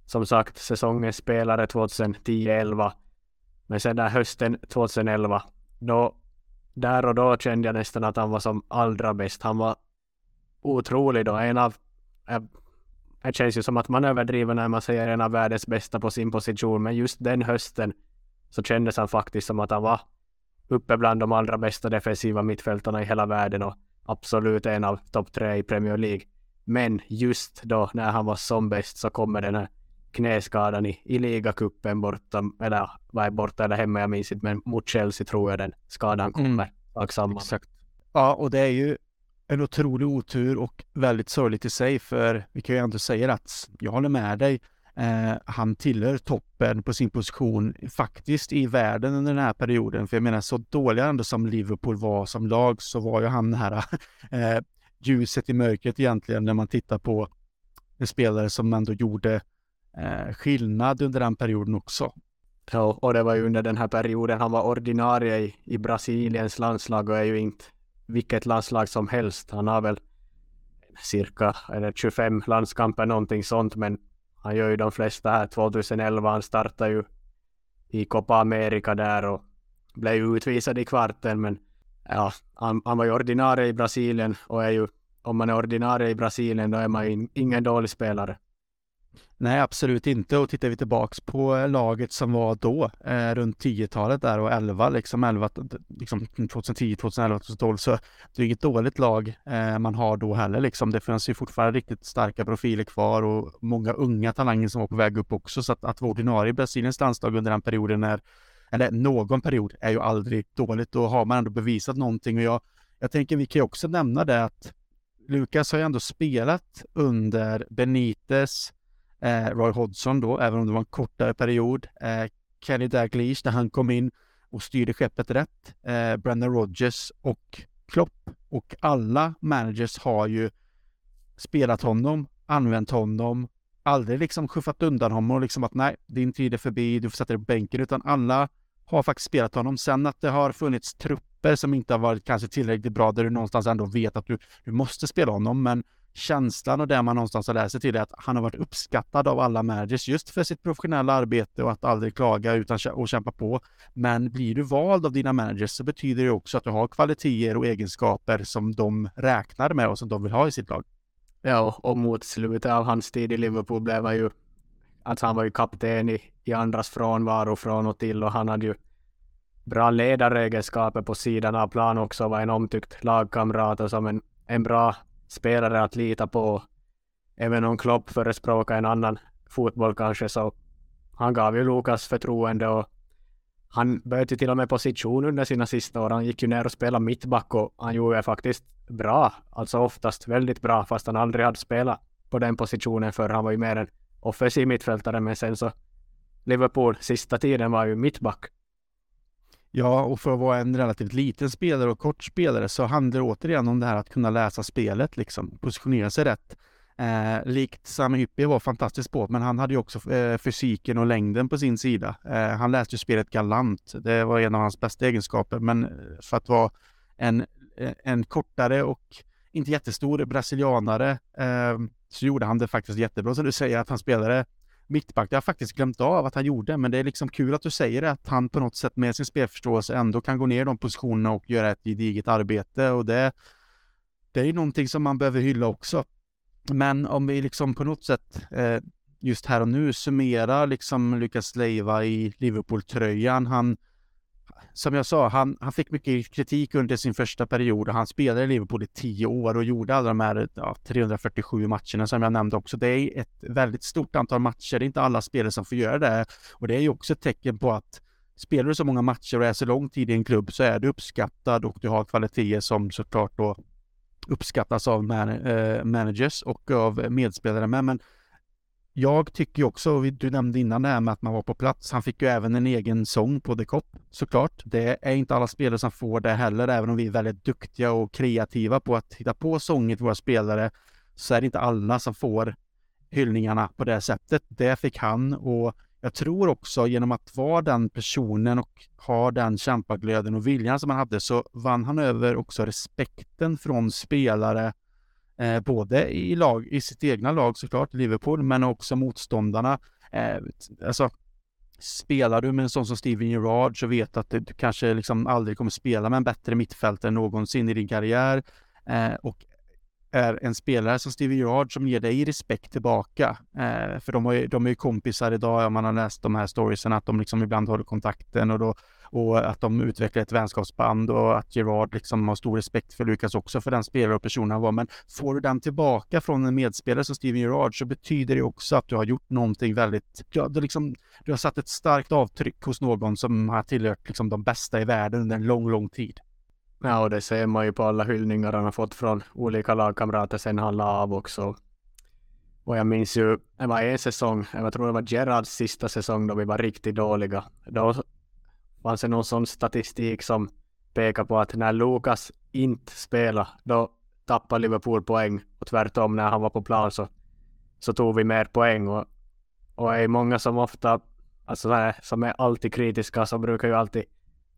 som sagt säsongens spelare 2010-11 men sen där hösten 2011 då där och då kände jag nästan att han var som allra bäst. Han var otrolig då. En av eh, det känns ju som att man överdriver när man säger en av världens bästa på sin position, men just den hösten så kändes han faktiskt som att han var uppe bland de allra bästa defensiva mittfältarna i hela världen och absolut en av topp tre i Premier League. Men just då när han var som bäst så kommer den här knäskadan i, i ligacupen borta, eller vad är borta eller hemma, jag minns inte, men mot Chelsea tror jag den skadan kommer. Mm. Exakt. Ja, och det är ju en otrolig otur och väldigt sorgligt i sig, för vi kan ju ändå säga att jag håller med dig. Eh, han tillhör toppen på sin position faktiskt i världen under den här perioden. För jag menar så dåliga ändå som Liverpool var som lag så var ju han det här eh, ljuset i mörkret egentligen när man tittar på en spelare som ändå gjorde eh, skillnad under den perioden också. Ja, och det var ju under den här perioden han var ordinarie i, i Brasiliens landslag och är ju inte vilket landslag som helst. Han har väl cirka eller 25 landskamper, någonting sånt, men han gör ju de flesta här. 2011 han startade ju i Copa America där och blev utvisad i kvarten, men ja, han, han var ju ordinarie i Brasilien och är ju, om man är ordinarie i Brasilien då är man ju ingen dålig spelare. Nej, absolut inte. Och tittar vi tillbaks på eh, laget som var då, eh, runt 10-talet där och 11, liksom 11, liksom 2010, 2011, 2012, så det är inget dåligt lag eh, man har då heller liksom. Det finns ju fortfarande riktigt starka profiler kvar och många unga talanger som var på väg upp också, så att, att vara ordinarie i Brasiliens landslag under den perioden är, eller någon period, är ju aldrig dåligt. Då har man ändå bevisat någonting och jag, jag tänker vi kan ju också nämna det att Lukas har ju ändå spelat under Benites, eh, Roy Hodgson då, även om det var en kortare period. Eh, Kenny Dalglish när han kom in och styrde skeppet rätt. Eh, Brendan Rodgers och Klopp och alla managers har ju spelat honom, använt honom, aldrig liksom skuffat undan honom och liksom att nej, din tid är förbi, du får sätta dig på bänken, utan alla har faktiskt spelat honom. Sen att det har funnits trupper som inte har varit kanske tillräckligt bra, där du någonstans ändå vet att du, du måste spela honom, men känslan och det man någonstans har läst sig till är att han har varit uppskattad av alla managers just för sitt professionella arbete och att aldrig klaga utan och kämpa på. Men blir du vald av dina managers så betyder det också att du har kvaliteter och egenskaper som de räknar med och som de vill ha i sitt lag. Ja, och mot slutet av hans tid i Liverpool blev han ju alltså han var ju kapten i, i andras frånvaro från och till och han hade ju bra ledaregenskaper på sidan av plan också, var en omtyckt lagkamrat och som en, en bra spelare att lita på. Även om Klopp förespråkar en annan fotboll kanske så han gav ju Lukas förtroende och han bytte till och med position under sina sista år. Han gick ju ner och spelade mittback och han gjorde faktiskt bra, alltså oftast väldigt bra, fast han aldrig hade spelat på den positionen för han var ju mer en offensiv mittfältare, men sen så Liverpool sista tiden var ju mittback. Ja, och för att vara en relativt liten spelare och kort spelare så handlar det återigen om det här att kunna läsa spelet, liksom positionera sig rätt. Eh, likt Sami Hyppie var fantastiskt på, men han hade ju också eh, fysiken och längden på sin sida. Eh, han läste ju spelet galant. Det var en av hans bästa egenskaper, men eh, för att vara en, eh, en kortare och inte jättestor brasilianare eh, så gjorde han det faktiskt jättebra. Så du säger att han spelade mittback. Det har jag faktiskt glömt av att han gjorde, men det är liksom kul att du säger det, att han på något sätt med sin spelförståelse ändå kan gå ner de positionerna och göra ett gediget arbete och det, det är ju någonting som man behöver hylla också. Men om vi liksom på något sätt eh, just här och nu summerar liksom Lucas Leiva i Liverpool-tröjan. Han som jag sa, han, han fick mycket kritik under sin första period och han spelade i Liverpool i tio år och gjorde alla de här ja, 347 matcherna som jag nämnde också. Det är ett väldigt stort antal matcher. Det är inte alla spelare som får göra det och det är ju också ett tecken på att spelar du så många matcher och är så lång tid i en klubb så är du uppskattad och du har kvaliteter som såklart då uppskattas av man eh, managers och av medspelare med. Men jag tycker också, du nämnde innan det här med att man var på plats. Han fick ju även en egen sång på The Cop såklart. Det är inte alla spelare som får det heller, även om vi är väldigt duktiga och kreativa på att hitta på sånger till våra spelare så är det inte alla som får hyllningarna på det sättet. Det fick han och jag tror också genom att vara den personen och ha den kämpaglöden och viljan som han hade så vann han över också respekten från spelare eh, både i, lag, i sitt egna lag såklart, Liverpool, men också motståndarna. Eh, alltså, spelar du med en sån som Steven Gerrard så vet du att du kanske liksom aldrig kommer spela med en bättre mittfältare någonsin i din karriär. Eh, och är en spelare som Steven Gerrard som ger dig respekt tillbaka. Eh, för de, har ju, de är ju kompisar idag, om man har läst de här storiesen, att de liksom ibland håller kontakten och, då, och att de utvecklar ett vänskapsband och att Gerard liksom har stor respekt för Lukas också, för den spelare och person han var. Men får du den tillbaka från en medspelare som Steven Gerard så betyder det också att du har gjort någonting väldigt, ja, du, liksom, du har satt ett starkt avtryck hos någon som har tillhört liksom de bästa i världen under en lång, lång tid. Ja, och det ser man ju på alla hyllningar han har fått från olika lagkamrater sen han la av också. Och jag minns ju, det var en säsong, jag tror det var Gerards sista säsong då vi var riktigt dåliga. Då fanns det någon sån statistik som pekar på att när Lukas inte spelade, då tappade Liverpool poäng och tvärtom när han var på plan så, så tog vi mer poäng och, och är många som ofta, alltså som är alltid kritiska, så brukar ju alltid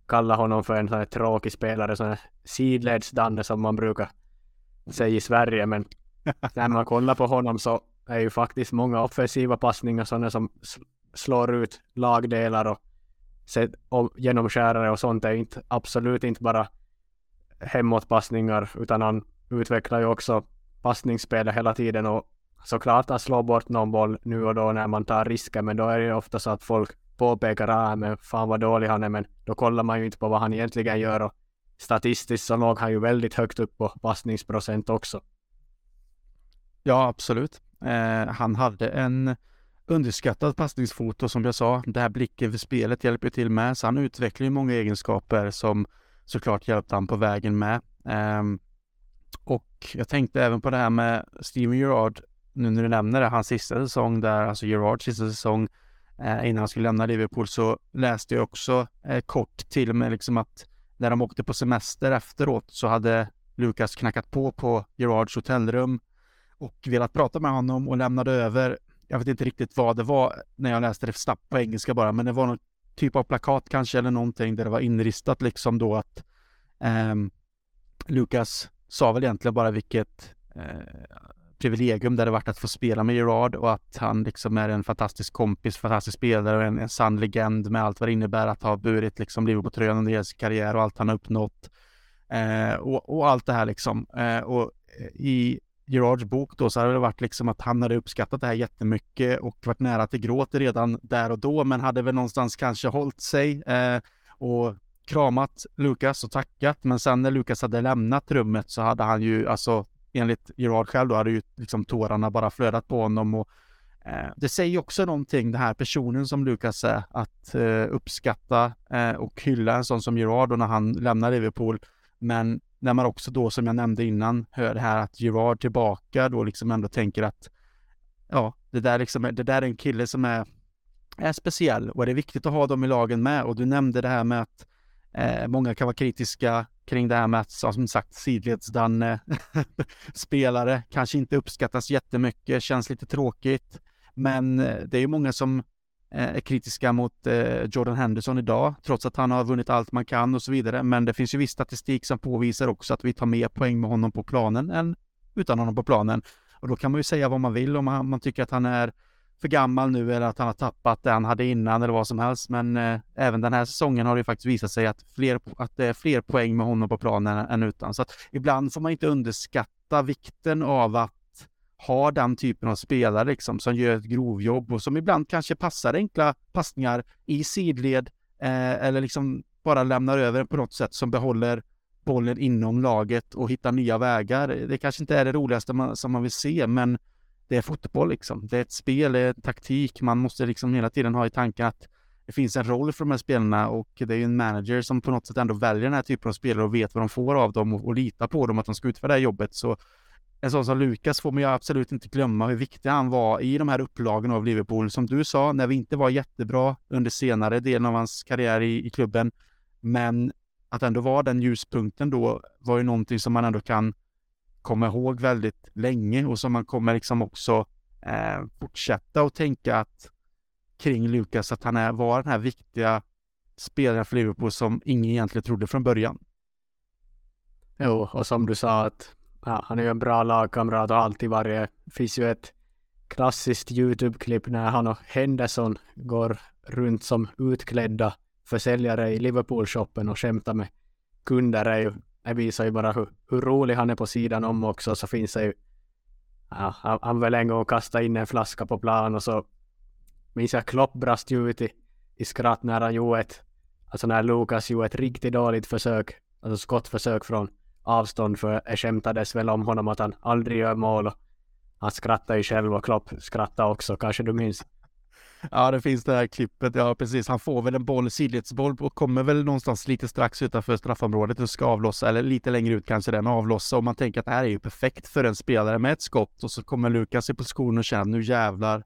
kalla honom för en sån här tråkig spelare, sån här sidledsdanne som man brukar säga i Sverige. Men när man kollar på honom så är ju faktiskt många offensiva passningar sådana som slår ut lagdelar och, och genomskärare och sånt är inte, absolut inte bara hemåtpassningar utan han utvecklar ju också passningsspelet hela tiden och såklart han slår bort någon boll nu och då när man tar risker men då är det ju ofta så att folk påpekar att men fan vad dålig han är, men då kollar man ju inte på vad han egentligen gör och statistiskt så låg han ju väldigt högt upp på passningsprocent också. Ja, absolut. Eh, han hade en underskattad passningsfoto som jag sa. Det här blicken för spelet hjälper till med, så han utvecklar ju många egenskaper som såklart hjälpte han på vägen med. Um, och jag tänkte även på det här med Steven Gerrard, nu när du nämner det, hans sista säsong där, alltså Gerards sista säsong, eh, innan han skulle lämna Liverpool så läste jag också eh, kort till och med liksom att när de åkte på semester efteråt så hade Lukas knackat på på Gerards hotellrum och velat prata med honom och lämnade över, jag vet inte riktigt vad det var när jag läste det snabbt på engelska bara, men det var någon typ av plakat kanske eller någonting där det var inristat liksom då att eh, Lukas sa väl egentligen bara vilket eh, privilegium det hade varit att få spela med Gerard och att han liksom är en fantastisk kompis, fantastisk spelare och en, en sann legend med allt vad det innebär att ha burit liksom Liverpool-tröjan under hela sin karriär och allt han har uppnått. Eh, och, och, allt det här liksom. Eh, och i Gerards bok då så hade det varit liksom att han hade uppskattat det här jättemycket och varit nära till gråt redan där och då, men hade väl någonstans kanske hållit sig eh, och kramat Lukas och tackat. Men sen när Lukas hade lämnat rummet så hade han ju alltså enligt Gerard själv då hade ju liksom tårarna bara flödat på honom och eh, det säger också någonting, den här personen som Lukas är, att eh, uppskatta eh, och hylla en sån som Gerard när han lämnar Liverpool. Men när man också då, som jag nämnde innan, hör det här att Gerard tillbaka då liksom ändå tänker att ja, det där liksom, det där är en kille som är, är speciell och det är viktigt att ha dem i lagen med. Och du nämnde det här med att eh, många kan vara kritiska kring det här med att, som sagt, sidledsdanne spelare kanske inte uppskattas jättemycket, känns lite tråkigt. Men eh, det är ju många som Eh, är kritiska mot eh, Jordan Henderson idag, trots att han har vunnit allt man kan och så vidare. Men det finns ju viss statistik som påvisar också att vi tar mer poäng med honom på planen än utan honom på planen. Och då kan man ju säga vad man vill om man, man tycker att han är för gammal nu eller att han har tappat det han hade innan eller vad som helst. Men eh, även den här säsongen har det faktiskt visat sig att, fler, att det är fler poäng med honom på planen än utan. Så att ibland får man inte underskatta vikten av att har den typen av spelare liksom, som gör ett grovjobb och som ibland kanske passar enkla passningar i sidled eh, eller liksom bara lämnar över på något sätt som behåller bollen inom laget och hittar nya vägar. Det kanske inte är det roligaste man, som man vill se, men det är fotboll liksom. Det är ett spel, det är taktik. Man måste liksom hela tiden ha i tanken att det finns en roll för de här spelarna och det är ju en manager som på något sätt ändå väljer den här typen av spelare och vet vad de får av dem och, och litar på dem att de ska utföra det här jobbet. Så en sån som Lukas får man ju absolut inte glömma hur viktig han var i de här upplagen av Liverpool. Som du sa, när vi inte var jättebra under senare delen av hans karriär i, i klubben. Men att ändå vara den ljuspunkten då var ju någonting som man ändå kan komma ihåg väldigt länge och som man kommer liksom också eh, fortsätta att tänka att kring Lukas att han är, var den här viktiga spelaren för Liverpool som ingen egentligen trodde från början. Jo, och som du sa att ja, han är ju en bra lagkamrat och alltid varit. Det finns ju ett klassiskt YouTube-klipp när han och Henderson går runt som utklädda försäljare i Liverpool-shoppen och skämtar med kunder. Det, ju, det visar ju bara hur, hur rolig han är på sidan om också. Så finns det ju ja, han, han väl en gång kastade in en flaska på plan och så minns jag Klopp brast ju ut i, i skratt när han gjorde ett, alltså när Lukas gjorde ett riktigt dåligt försök, alltså skottförsök från avstånd för det skämtades väl om honom att han aldrig gör mål och han skrattar ju själv och Klopp skrattar också, kanske du minns? Ja, det finns det här klippet. Ja, precis. Han får väl en boll, sidledsboll och kommer väl någonstans lite strax utanför straffområdet och ska avlossa, eller lite längre ut kanske den avlossa och man tänker att det här är ju perfekt för en spelare med ett skott och så kommer Lukas i position och känner nu jävlar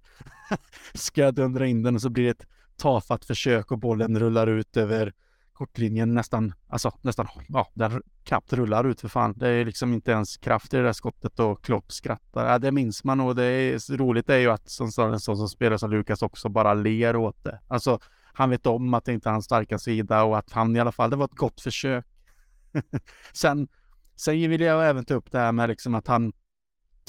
ska jag dundra in den och så blir det ett tafatt försök och bollen rullar ut över kortlinjen nästan, alltså nästan, ja, den knappt rullar ut för fan. Det är liksom inte ens kraft i det där skottet och Klopp skrattar. Ja, det minns man och det är roligt är ju att som, en sån som spelar som Lukas också bara ler åt det. Alltså, han vet om att det inte är hans starka sida och att han i alla fall, det var ett gott försök. sen, sen vill jag även ta upp det här med liksom att han,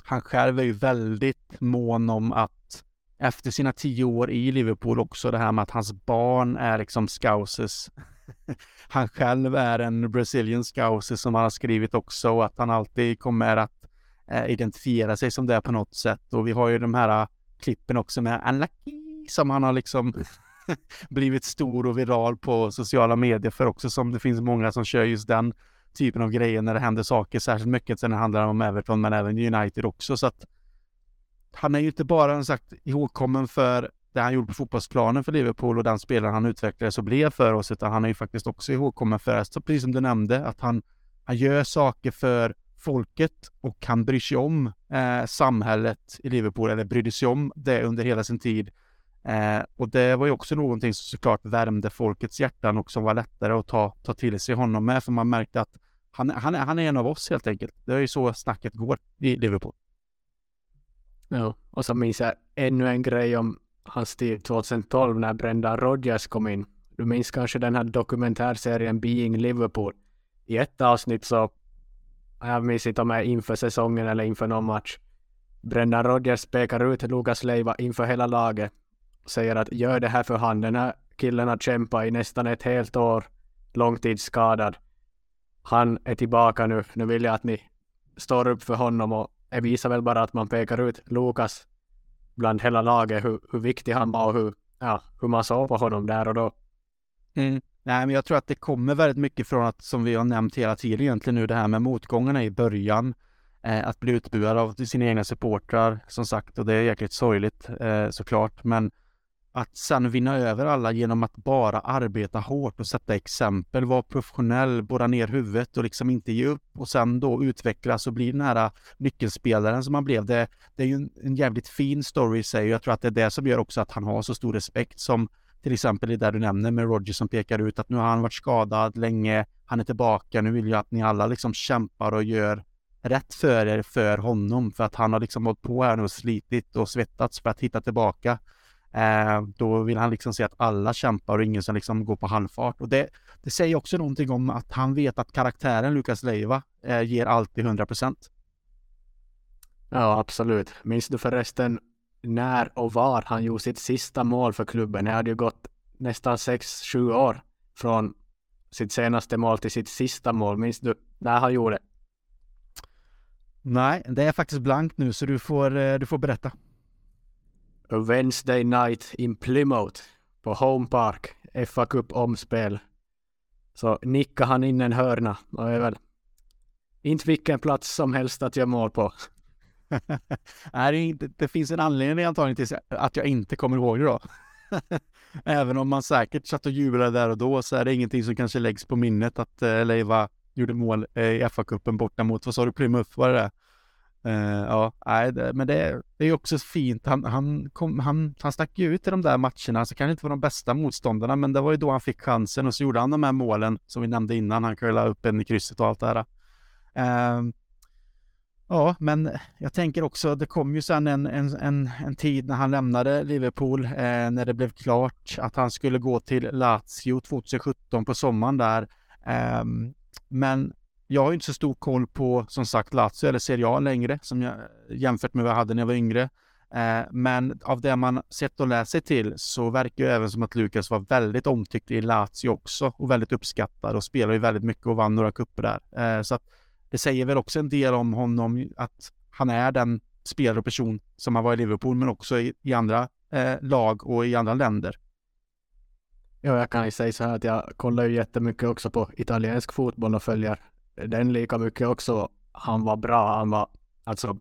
han själv är ju väldigt mån om att efter sina tio år i Liverpool också det här med att hans barn är liksom scousers. han själv är en Brazilian scouser som han har skrivit också och att han alltid kommer att eh, identifiera sig som det på något sätt. Och vi har ju de här eh, klippen också med Unlucky som han har liksom blivit stor och viral på sociala medier för också som det finns många som kör just den typen av grejer när det händer saker, särskilt mycket sen det handlar om Everton men även United också. Så att han är ju inte bara sagt ihågkommen för det han gjorde på fotbollsplanen för Liverpool och den spelaren han utvecklades och blev för oss, utan han är ju faktiskt också ihågkommen för, så precis som du nämnde, att han, han gör saker för folket och han bryr sig om eh, samhället i Liverpool, eller brydde sig om det under hela sin tid. Eh, och det var ju också någonting som såklart värmde folkets hjärtan och som var lättare att ta, ta till sig honom med, för man märkte att han, han, han är en av oss helt enkelt. Det är ju så snacket går i Liverpool. Ja, och så minns jag ännu en grej om hans tid 2012 när Brendan Rodgers kom in. Du minns kanske den här dokumentärserien Being Liverpool. I ett avsnitt så, jag minns inte om det är inför säsongen eller inför någon match. Brendan Rodgers pekar ut Lukas Leiva inför hela laget och säger att gör det här för han. Den här killen har kämpat i nästan ett helt år, långtidsskadad. Han är tillbaka nu. Nu vill jag att ni står upp för honom och det visar väl bara att man pekar ut Lukas bland hela laget hur, hur viktig han var och hur, ja, hur man såg på honom där och då. Mm. Nej, men jag tror att det kommer väldigt mycket från att, som vi har nämnt hela tiden egentligen nu, det här med motgångarna i början. Eh, att bli utbuad av sina egna supportrar, som sagt, och det är jäkligt sorgligt eh, såklart. Men att sen vinna över alla genom att bara arbeta hårt och sätta exempel, vara professionell, borra ner huvudet och liksom inte ge upp och sen då utvecklas och bli den här äh, nyckelspelaren som han blev. Det, det är ju en, en jävligt fin story i sig och jag tror att det är det som gör också att han har så stor respekt som till exempel det där du nämner med Roger som pekar ut att nu har han varit skadad länge, han är tillbaka, nu vill jag att ni alla liksom kämpar och gör rätt för er för honom för att han har liksom hållit på här nu och slitit och svettats för att hitta tillbaka. Eh, då vill han liksom se att alla kämpar och ingen som liksom går på halvfart. Och det, det säger också någonting om att han vet att karaktären Lukas Leiva eh, ger alltid 100 procent. Ja, absolut. Minns du förresten när och var han gjorde sitt sista mål för klubben? Det hade ju gått nästan 6-7 år från sitt senaste mål till sitt sista mål. Minns du när han gjorde? Nej, det är faktiskt blankt nu så du får, eh, du får berätta. A Wednesday night in Plymouth på Home Park, FA Cup omspel. Så nickade han in en hörna och är väl inte vilken plats som helst att göra mål på. Nej, det, det, finns en anledning antagligen till att jag inte kommer ihåg det då. Även om man säkert satt och jublade där och då så är det ingenting som kanske läggs på minnet att eh, Leiva gjorde mål eh, i FA-cupen borta mot, vad sa du, Plymouth, var det det? Uh, ja, nej, det, men det, det är också fint. Han, han, kom, han, han stack ju ut i de där matcherna, så kanske inte var de bästa motståndarna, men det var ju då han fick chansen och så gjorde han de här målen som vi nämnde innan. Han curlade upp en i krysset och allt det här. Uh, ja, men jag tänker också, det kom ju sen en, en, en, en tid när han lämnade Liverpool, uh, när det blev klart att han skulle gå till Lazio 2017 på sommaren där. Men jag har inte så stor koll på som sagt Lazio eller Serie A längre som jag, jämfört med vad jag hade när jag var yngre. Eh, men av det man sett och läst sig till så verkar det även som att Lukas var väldigt omtyckt i Lazio också och väldigt uppskattad och spelade ju väldigt mycket och vann några kupper där. Eh, så att det säger väl också en del om honom att han är den spelare och person som han var i Liverpool men också i, i andra eh, lag och i andra länder. Ja, jag kan ju säga så här att jag kollar ju jättemycket också på italiensk fotboll och följer den lika mycket också. Han var bra. Han var alltså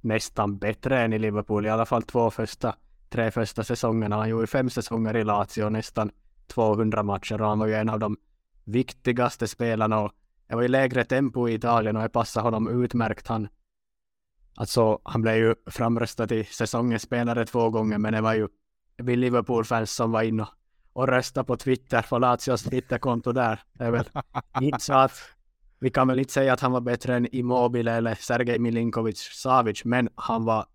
nästan bättre än i Liverpool. I alla fall två första, tre första säsongerna. Han gjorde fem säsonger i Lazio, nästan 200 matcher och han var ju en av de viktigaste spelarna. Och det var ju lägre tempo i Italien och det passade honom utmärkt. Han, alltså, han blev ju framröstad till säsongens spelare två gånger, men det var ju vi Liverpool-fans som var inne och, röstade på Twitter, på Lazios Twitterkonto där. Det är väl inte så att vi kan väl inte säga att han var bättre än Immobile eller Sergej Milinkovic Savic, men han var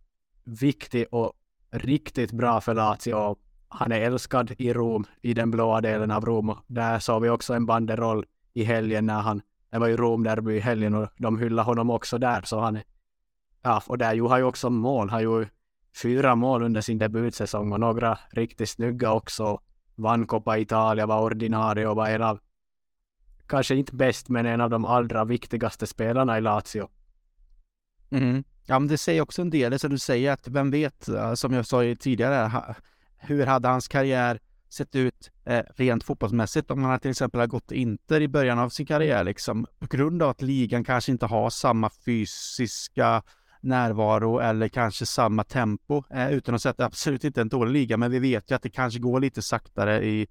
viktig och riktigt bra för Lazio. Han är älskad i Rom, i den blåa delen av Rom. Där såg vi också en banderoll i helgen när han, det var ju Rom-derby i helgen och de hyllade honom också där. Så han är, ja, och där gjorde han ju också mål. Han gjorde fyra mål under sin debutsäsong och några riktigt snygga också. Vann Coppa Italia, var ordinarie och var en av kanske inte bäst, men en av de allra viktigaste spelarna i Lazio. Mm. Ja, men det säger också en del, det som du säger, att vem vet, eh, som jag sa tidigare, hur hade hans karriär sett ut eh, rent fotbollsmässigt om han till exempel har gått Inter i början av sin karriär liksom på grund av att ligan kanske inte har samma fysiska närvaro eller kanske samma tempo eh, utan att säga att det absolut inte är en dålig liga men vi vet ju att det kanske går lite saktare i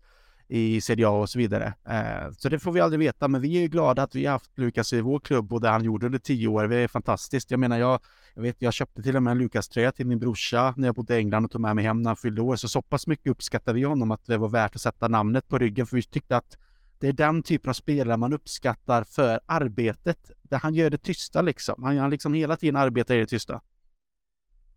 i Serie A och så vidare. Eh, så det får vi aldrig veta, men vi är glada att vi har haft Lukas i vår klubb och det han gjorde under tio år. Det är fantastiskt. Jag menar, jag, jag vet, jag köpte till och med en Lukas-tröja till min brorsa när jag bodde i England och tog med mig hem när han fyllde år. Så så pass mycket uppskattade vi honom att det var värt att sätta namnet på ryggen, för vi tyckte att det är den typen av spelare man uppskattar för arbetet. Där han gör det tysta liksom. Han, han liksom hela tiden arbetar i det tysta.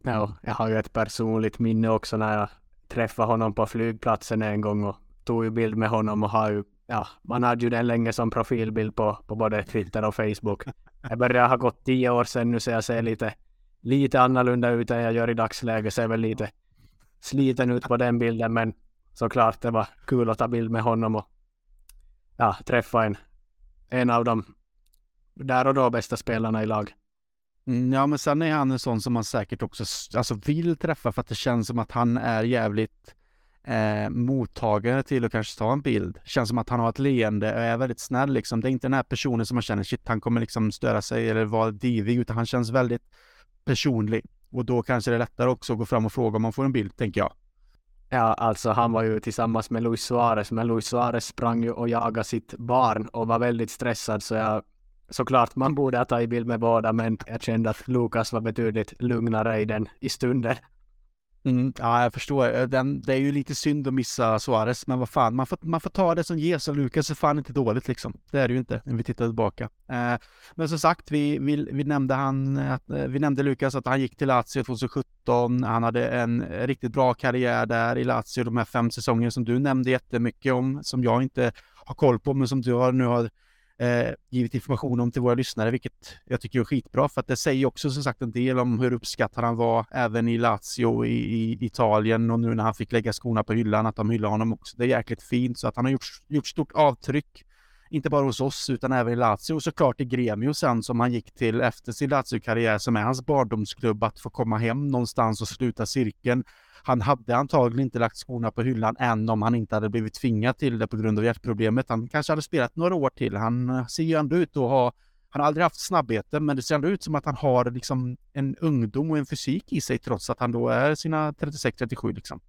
Ja, jag har ju ett personligt minne också när jag träffade honom på flygplatsen en gång och tog ju bild med honom och har ju, ja, man hade ju den länge som profilbild på, på både Twitter och Facebook. Det börjar ha gått tio år sedan nu så jag ser lite, lite annorlunda ut än jag gör i dagsläget. Ser väl lite sliten ut på den bilden men såklart det var kul att ta bild med honom och ja, träffa en, en av de där och då bästa spelarna i lag. Mm, ja, men sen är han en sån som man säkert också alltså, vill träffa för att det känns som att han är jävligt eh, mottagare till att kanske ta en bild. Känns som att han har ett leende och är väldigt snäll liksom. Det är inte den här personen som man känner, shit, han kommer liksom störa sig eller vara divig, utan han känns väldigt personlig. Och då kanske det är lättare också att gå fram och fråga om man får en bild, tänker jag. Ja, alltså han var ju tillsammans med Luis Suarez, men Luis Suarez sprang ju och jagade sitt barn och var väldigt stressad, så jag såklart man borde ha tagit bild med båda, men jag kände att Lukas var betydligt lugnare i den i stunden. Mm, ja, jag förstår. Eh, den, det är ju lite synd att missa Suarez, men vad fan, man får, man får ta det som ges och Lukas är fan inte dåligt liksom. Det är det ju inte när vi tittar tillbaka. Eh, men som sagt, vi, vi, vi nämnde han, att, eh, vi nämnde Lukas att han gick till Lazio 2017. Han hade en riktigt bra karriär där i Lazio de här fem säsongerna som du nämnde jättemycket om, som jag inte har koll på, men som du har, nu har eh, givit information om till våra lyssnare, vilket jag tycker är skitbra för att det säger också som sagt en del om hur uppskattad han var även i Lazio i, i Italien och nu när han fick lägga skorna på hyllan att de hyllar honom också. Det är jäkligt fint så att han har gjort, gjort stort avtryck. Inte bara hos oss utan även i Lazio och såklart i Gremio sen som han gick till efter sin Lazio-karriär som är hans barndomsklubb att få komma hem någonstans och sluta cirkeln han hade antagligen inte lagt skorna på hyllan än om han inte hade blivit tvingad till det på grund av hjärtproblemet. Han kanske hade spelat några år till. Han eh, ser ju ändå ut att ha han har aldrig haft snabbheten, men det ser ändå ut som att han har liksom en ungdom och en fysik i sig trots att han då är sina 36-37 liksom.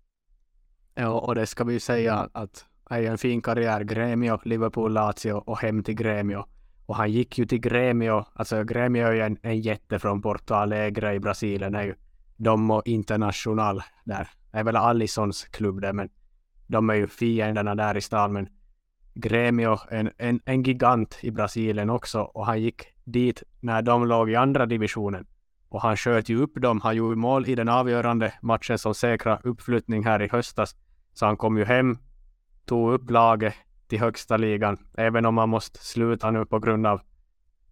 Ja, och det ska vi ju säga att är en fin karriär. Gremio, Liverpool, Lazio och hem till Gremio. Och han gick ju till Gremio, alltså Gremio är ju en, en jätte från Porto Alegre i Brasilien, är ju de och International där. Det är väl Allisons klubb där, men de är ju fienderna där i stan. Men Gremio, en, en, en gigant i Brasilien också, och han gick dit när de låg i andra divisionen. Och han sköt ju upp dem. Han gjorde mål i den avgörande matchen som säkra uppflyttning här i höstas. Så han kom ju hem, tog upp laget till högsta ligan. Även om han måste sluta nu på grund av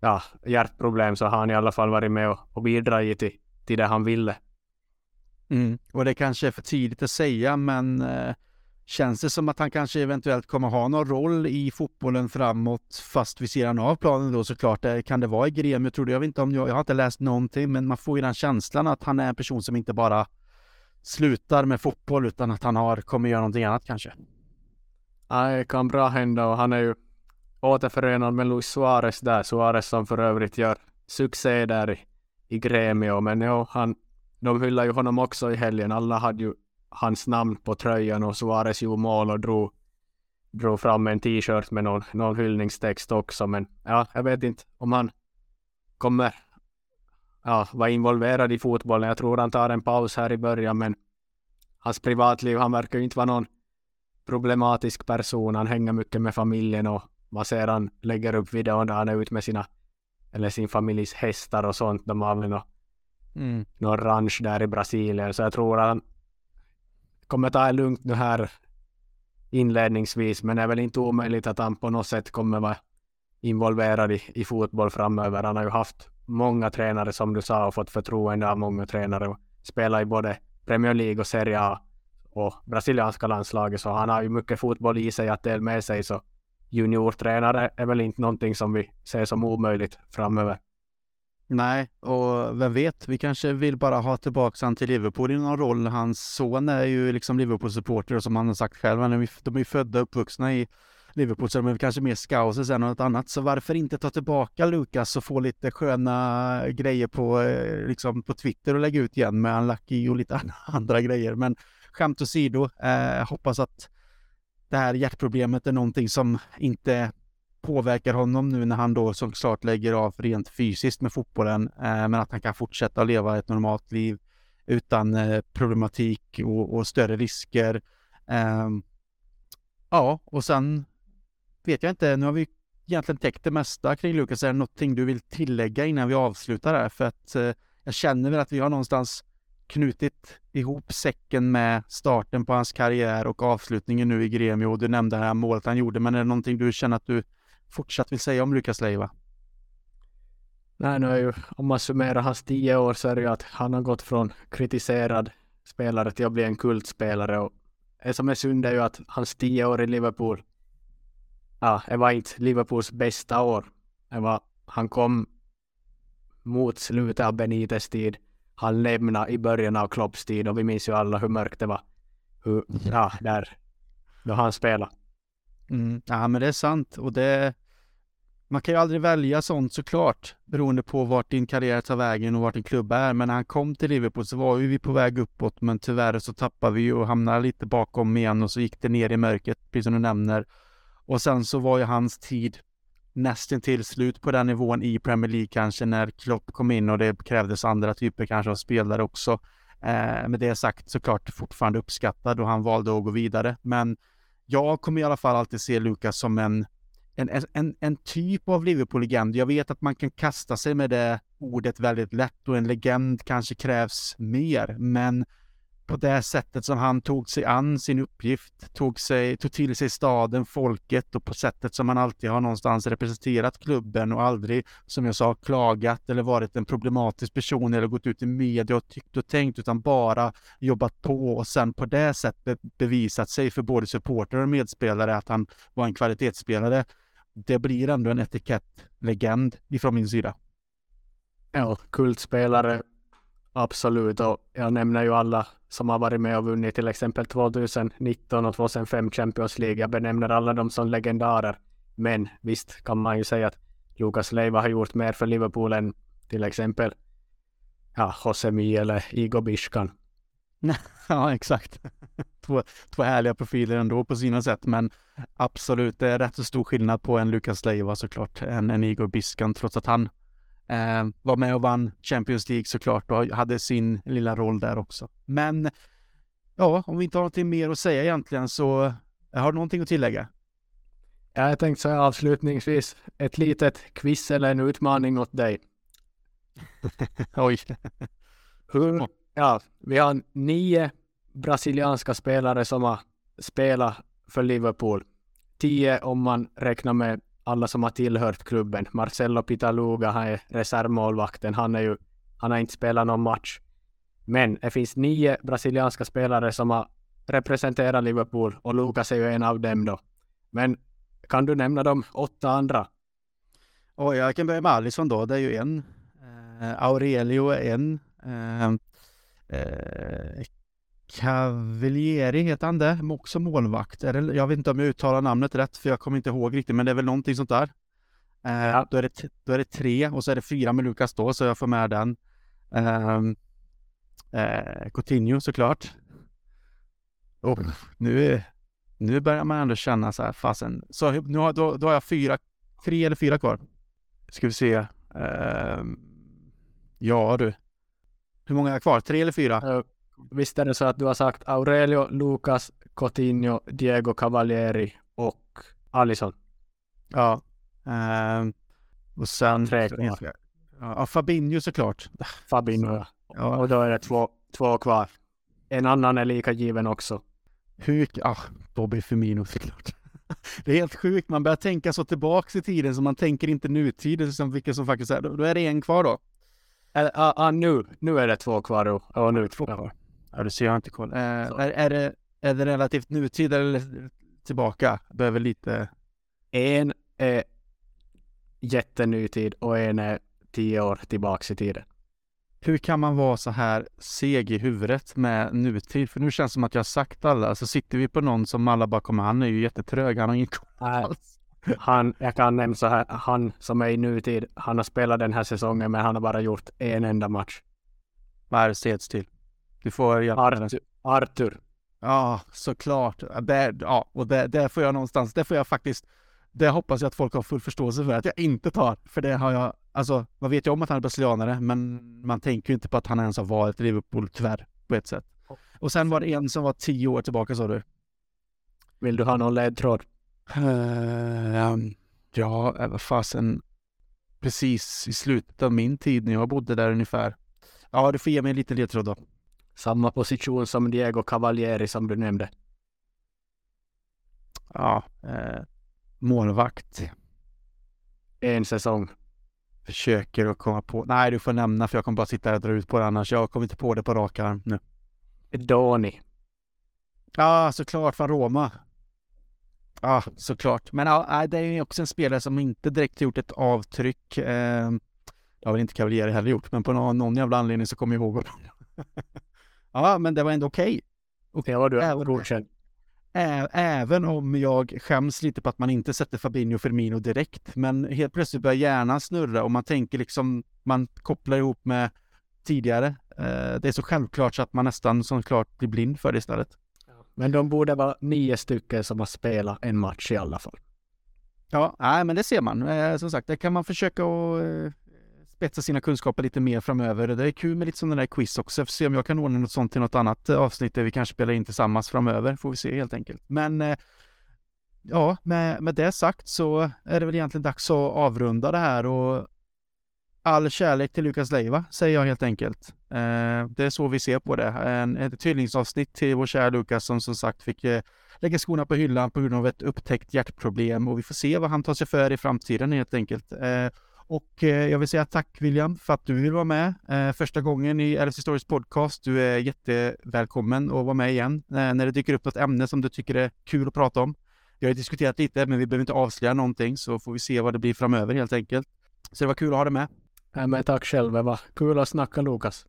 ja, hjärtproblem så har han i alla fall varit med och, och bidragit till, till det han ville. Mm. Och det kanske är för tidigt att säga, men eh, känns det som att han kanske eventuellt kommer ha någon roll i fotbollen framåt, fast vid sidan av planen då såklart. Eh, kan det vara i Gremio, tror du? Jag vet inte om jag, jag har inte läst någonting, men man får ju den känslan att han är en person som inte bara slutar med fotboll, utan att han har, kommer göra någonting annat kanske. Ja, det kan bra hända och han är ju återförenad med Luis Suarez där. Suarez som för övrigt gör succé där i, i Gremio. Men jo, han, de hyllade ju honom också i helgen. Alla hade ju hans namn på tröjan och Suarez gjorde mål och drog, drog fram en t-shirt med någon, någon hyllningstext också. Men ja, jag vet inte om han kommer ja, vara involverad i fotbollen. Jag tror han tar en paus här i början, men hans privatliv, han verkar ju inte vara någon problematisk person. Han hänger mycket med familjen och man ser han lägger upp videon där han är ute med sina eller sin familjs hästar och sånt. De har väl något mm. någon ranch där i Brasilien. Så jag tror att han kommer ta det lugnt nu här inledningsvis. Men det är väl inte omöjligt att han på något sätt kommer vara involverad i, i fotboll framöver. Han har ju haft många tränare som du sa och fått förtroende av många tränare och spelar i både Premier League och Serie A och brasilianska landslaget så han har ju mycket fotboll i sig att dela med sig så juniortränare är väl inte någonting som vi ser som omöjligt framöver. Nej, och vem vet, vi kanske vill bara ha tillbaka han till Liverpool i någon roll. Hans son är ju liksom Liverpool-supporter och som han har sagt själv, de är ju födda och uppvuxna i Liverpool så de är kanske mer scouser än något annat. Så varför inte ta tillbaka Lukas och få lite sköna grejer på, eh, liksom på Twitter och lägga ut igen med Unlucky och lite andra grejer. Men skämt åsido, eh, hoppas att det här hjärtproblemet är någonting som inte påverkar honom nu när han då såklart lägger av rent fysiskt med fotbollen, eh, men att han kan fortsätta leva ett normalt liv utan eh, problematik och, och, större risker. Eh, ja, och sen vet jag inte, nu har vi egentligen täckt det mesta kring Lukas. Är det någonting du vill tillägga innan vi avslutar här? För att eh, jag känner väl att vi har någonstans knutit ihop säcken med starten på hans karriär och avslutningen nu i Gremio. Du nämnde det här målet han gjorde, men är det någonting du känner att du fortsatt vill säga om Lukas Leiva? Nej, nu är ju, om man summerar hans tio år så är det ju att han har gått från kritiserad spelare till att bli en kultspelare och det som är synd är ju att hans tio år i Liverpool ja, det var inte Liverpools bästa år. Det var, han kom mot slutet av Benites tid. Han lämnade i början av Klopps tid och vi minns ju alla hur mörkt det var. Hur, ja, där, då han spelade. Mm, ja, men det är sant och det man kan ju aldrig välja sånt såklart, beroende på vart din karriär tar vägen och vart din klubb är. Men när han kom till Liverpool så var ju vi på väg uppåt, men tyvärr så tappade vi och hamnade lite bakom igen och så gick det ner i mörkret, precis som du nämner. Och sen så var ju hans tid nästan till slut på den nivån i Premier League kanske när Klopp kom in och det krävdes andra typer kanske av spelare också. Eh, med det sagt såklart fortfarande uppskattad och han valde att gå vidare. Men jag kommer i alla fall alltid se Lukas som en, en, en, en typ av Liverpool-legend. Jag vet att man kan kasta sig med det ordet väldigt lätt och en legend kanske krävs mer, men på det sättet som han tog sig an sin uppgift, tog, sig, tog till sig staden, folket och på sättet som han alltid har någonstans representerat klubben och aldrig, som jag sa, klagat eller varit en problematisk person eller gått ut i media och tyckt och tänkt utan bara jobbat på och sen på det sättet bevisat sig för både supporter och medspelare att han var en kvalitetsspelare. Det blir ändå en etikett legend ifrån min sida. Ja, kultspelare Absolut, och jag nämner ju alla som har varit med och vunnit till exempel 2019 och 2005 Champions League. Jag benämner alla dem som legendarer. Men visst kan man ju säga att Lukas Leiva har gjort mer för Liverpool än till exempel ja, Josemi eller Igo Bishkan. ja, exakt. två, två härliga profiler ändå på sina sätt, men absolut, det är rätt så stor skillnad på en Lukas Leiva såklart, än en Igor Biskan, trots att han eh, var med och vann Champions League såklart och hade sin lilla roll där också. Men ja, om vi inte har någonting mer att säga egentligen så har du någonting att tillägga? Jag tänkte här avslutningsvis, ett litet quiz eller en utmaning åt dig. Oj. Hur, ja, vi har nio brasilianska spelare som har spelat för Liverpool. Tio om man räknar med alla som har tillhört klubben. Marcelo Pitaluga, han är reservmålvakten. Han, är ju, han har inte spelat någon match. Men det finns nio brasilianska spelare som har representerat Liverpool och Lucas är ju en av dem då. Men kan du nämna de åtta andra? Oh, jag kan börja med Alisson då, det är ju en. Uh, Aurelio är en. Uh, uh, Cavalieri heter han det, också målvakt. Jag vet inte om jag uttalar namnet rätt för jag kommer inte ihåg riktigt men det är väl någonting sånt där. Ja. Då, är det, då är det tre och så är det fyra med Lukas då så jag får med den. Uh, Coutinho såklart. Oh, nu, nu börjar man ändå känna så här, fasen. Så nu har, då, då har jag fyra, tre eller fyra kvar. Ska vi se. Uh, ja du. Hur många är kvar? Tre eller fyra? Uh, visst är det så att du har sagt Aurelio, Lucas, Coutinho, Diego Cavalieri och Alisson? Ja. Uh, och sen... Tre kvar. Ja, Fabinho såklart. Fabinho, ja. ja. Och då är det två, två kvar. En annan är lika given också. Hur, ah, Bobby Firmino såklart. Det är helt sjukt, man börjar tänka så tillbaks i tiden så man tänker inte nutid, som vilka som faktiskt är, då är det en kvar då. Ja, ah, ah, nu, nu är det två kvar då. Ja, nu är det två kvar. Ja, du ser, jag har inte koll. Eh, är, är, det, är det relativt nutid eller tillbaka? Behöver lite... En är jättenutid och en är tio år tillbaks i tiden. Hur kan man vara så här seg i huvudet med nutid? För nu känns det som att jag har sagt alla. Så sitter vi på någon som alla bara kommer, han är ju jättetrög, han har ingen koll alls. Han, jag kan nämna så här, han som är i nutid, han har spelat den här säsongen men han har bara gjort en enda match. Vad är det till? Du får hjälpa Arthur. Arthur. Ja, såklart. Det, ja, och det, det får jag någonstans, det får jag faktiskt, det hoppas jag att folk har full förståelse för att jag inte tar. För det har jag Alltså, man vet ju om att han är brasilianare, men man tänker ju inte på att han ens har varit i Liverpool, tyvärr, på ett sätt. Och sen var det en som var tio år tillbaka, sa du? Vill du ha någon ledtråd? Uh, ja, vad fasen. Precis i slutet av min tid när jag bodde där ungefär. Ja, du får ge mig en liten ledtråd då. Samma position som Diego Cavalieri som du nämnde. Ja, eh, målvakt. En säsong försöker att komma på. Nej, du får nämna för jag kommer bara sitta här och dra ut på det annars. Jag kommer inte på det på rak arm nu. Doni. Ja, såklart från Roma. Ja, såklart. Men ja, det är ju också en spelare som inte direkt gjort ett avtryck. Eh, det har väl inte Cavalieri heller gjort, men på någon, någon jävla anledning så kommer jag ihåg honom. ja, men det var ändå okej. Okay. Det var du godkänd. Även om jag skäms lite på att man inte sätter Fabinho och Firmino direkt. Men helt plötsligt börjar hjärnan snurra och man tänker liksom, man kopplar ihop med tidigare. Det är så självklart så att man nästan som klart blir blind för det istället. Men de borde vara nio stycken som har spelat en match i alla fall. Ja, nej, men det ser man. Som sagt, det kan man försöka att spetsa sina kunskaper lite mer framöver. Det är kul med lite sådana där quiz också. Jag får se om jag kan ordna något sånt till något annat eh, avsnitt där vi kanske spelar in tillsammans framöver. Får vi se helt enkelt. Men eh, ja, med, med det sagt så är det väl egentligen dags att avrunda det här och all kärlek till Lukas Leiva, säger jag helt enkelt. Eh, det är så vi ser på det. En, ett hyllningsavsnitt till vår kära Lukas som som sagt fick lägga skorna på hyllan på grund av ett upptäckt hjärtproblem och vi får se vad han tar sig för i framtiden helt enkelt. Och eh, jag vill säga tack William för att du vill vara med eh, första gången i RFC Stories podcast. Du är jättevälkommen att vara med igen eh, när det dyker upp något ämne som du tycker är kul att prata om. Vi har diskuterat lite, men vi behöver inte avslöja någonting så får vi se vad det blir framöver helt enkelt. Så det var kul att ha dig med. Ja, men tack själv, det var kul att snacka Lukas.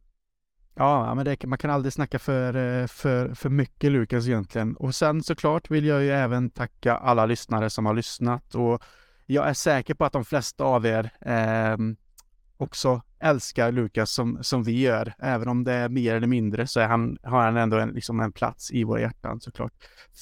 Ja, men det, man kan aldrig snacka för, för, för mycket Lukas egentligen. Och sen såklart vill jag ju även tacka alla lyssnare som har lyssnat och jag är säker på att de flesta av er eh, också älskar Lukas som, som vi gör. Även om det är mer eller mindre så är han, har han ändå en, liksom en plats i våra hjärtan såklart.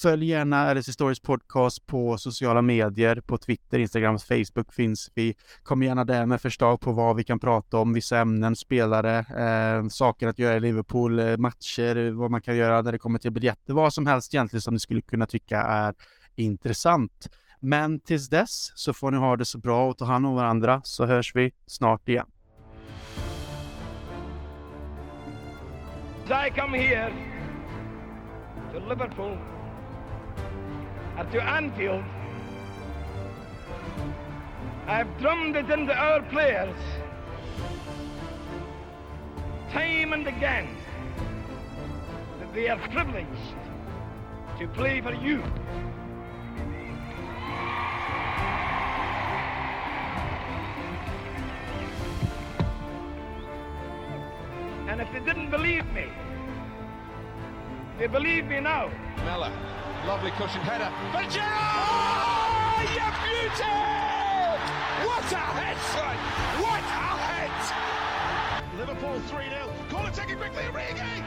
Följ gärna RS Stories podcast på sociala medier, på Twitter, Instagram, Facebook finns vi. Kom gärna där med förslag på vad vi kan prata om, vissa ämnen, spelare, eh, saker att göra i Liverpool, eh, matcher, vad man kan göra när det kommer till biljetter, vad som helst egentligen som ni skulle kunna tycka är intressant. Men tills dess så får ni ha det så bra och ta hand om varandra så hörs vi snart igen. I come here to Liverpool and to Anfield, I've drummed it into our players time and again that they are privileged to play for you. And if they didn't believe me, they believe me now. Mella, lovely cushion header. For Gerrard! You beauty! What a head! What a head! Liverpool 3 0. Call it, take it quickly, Origi!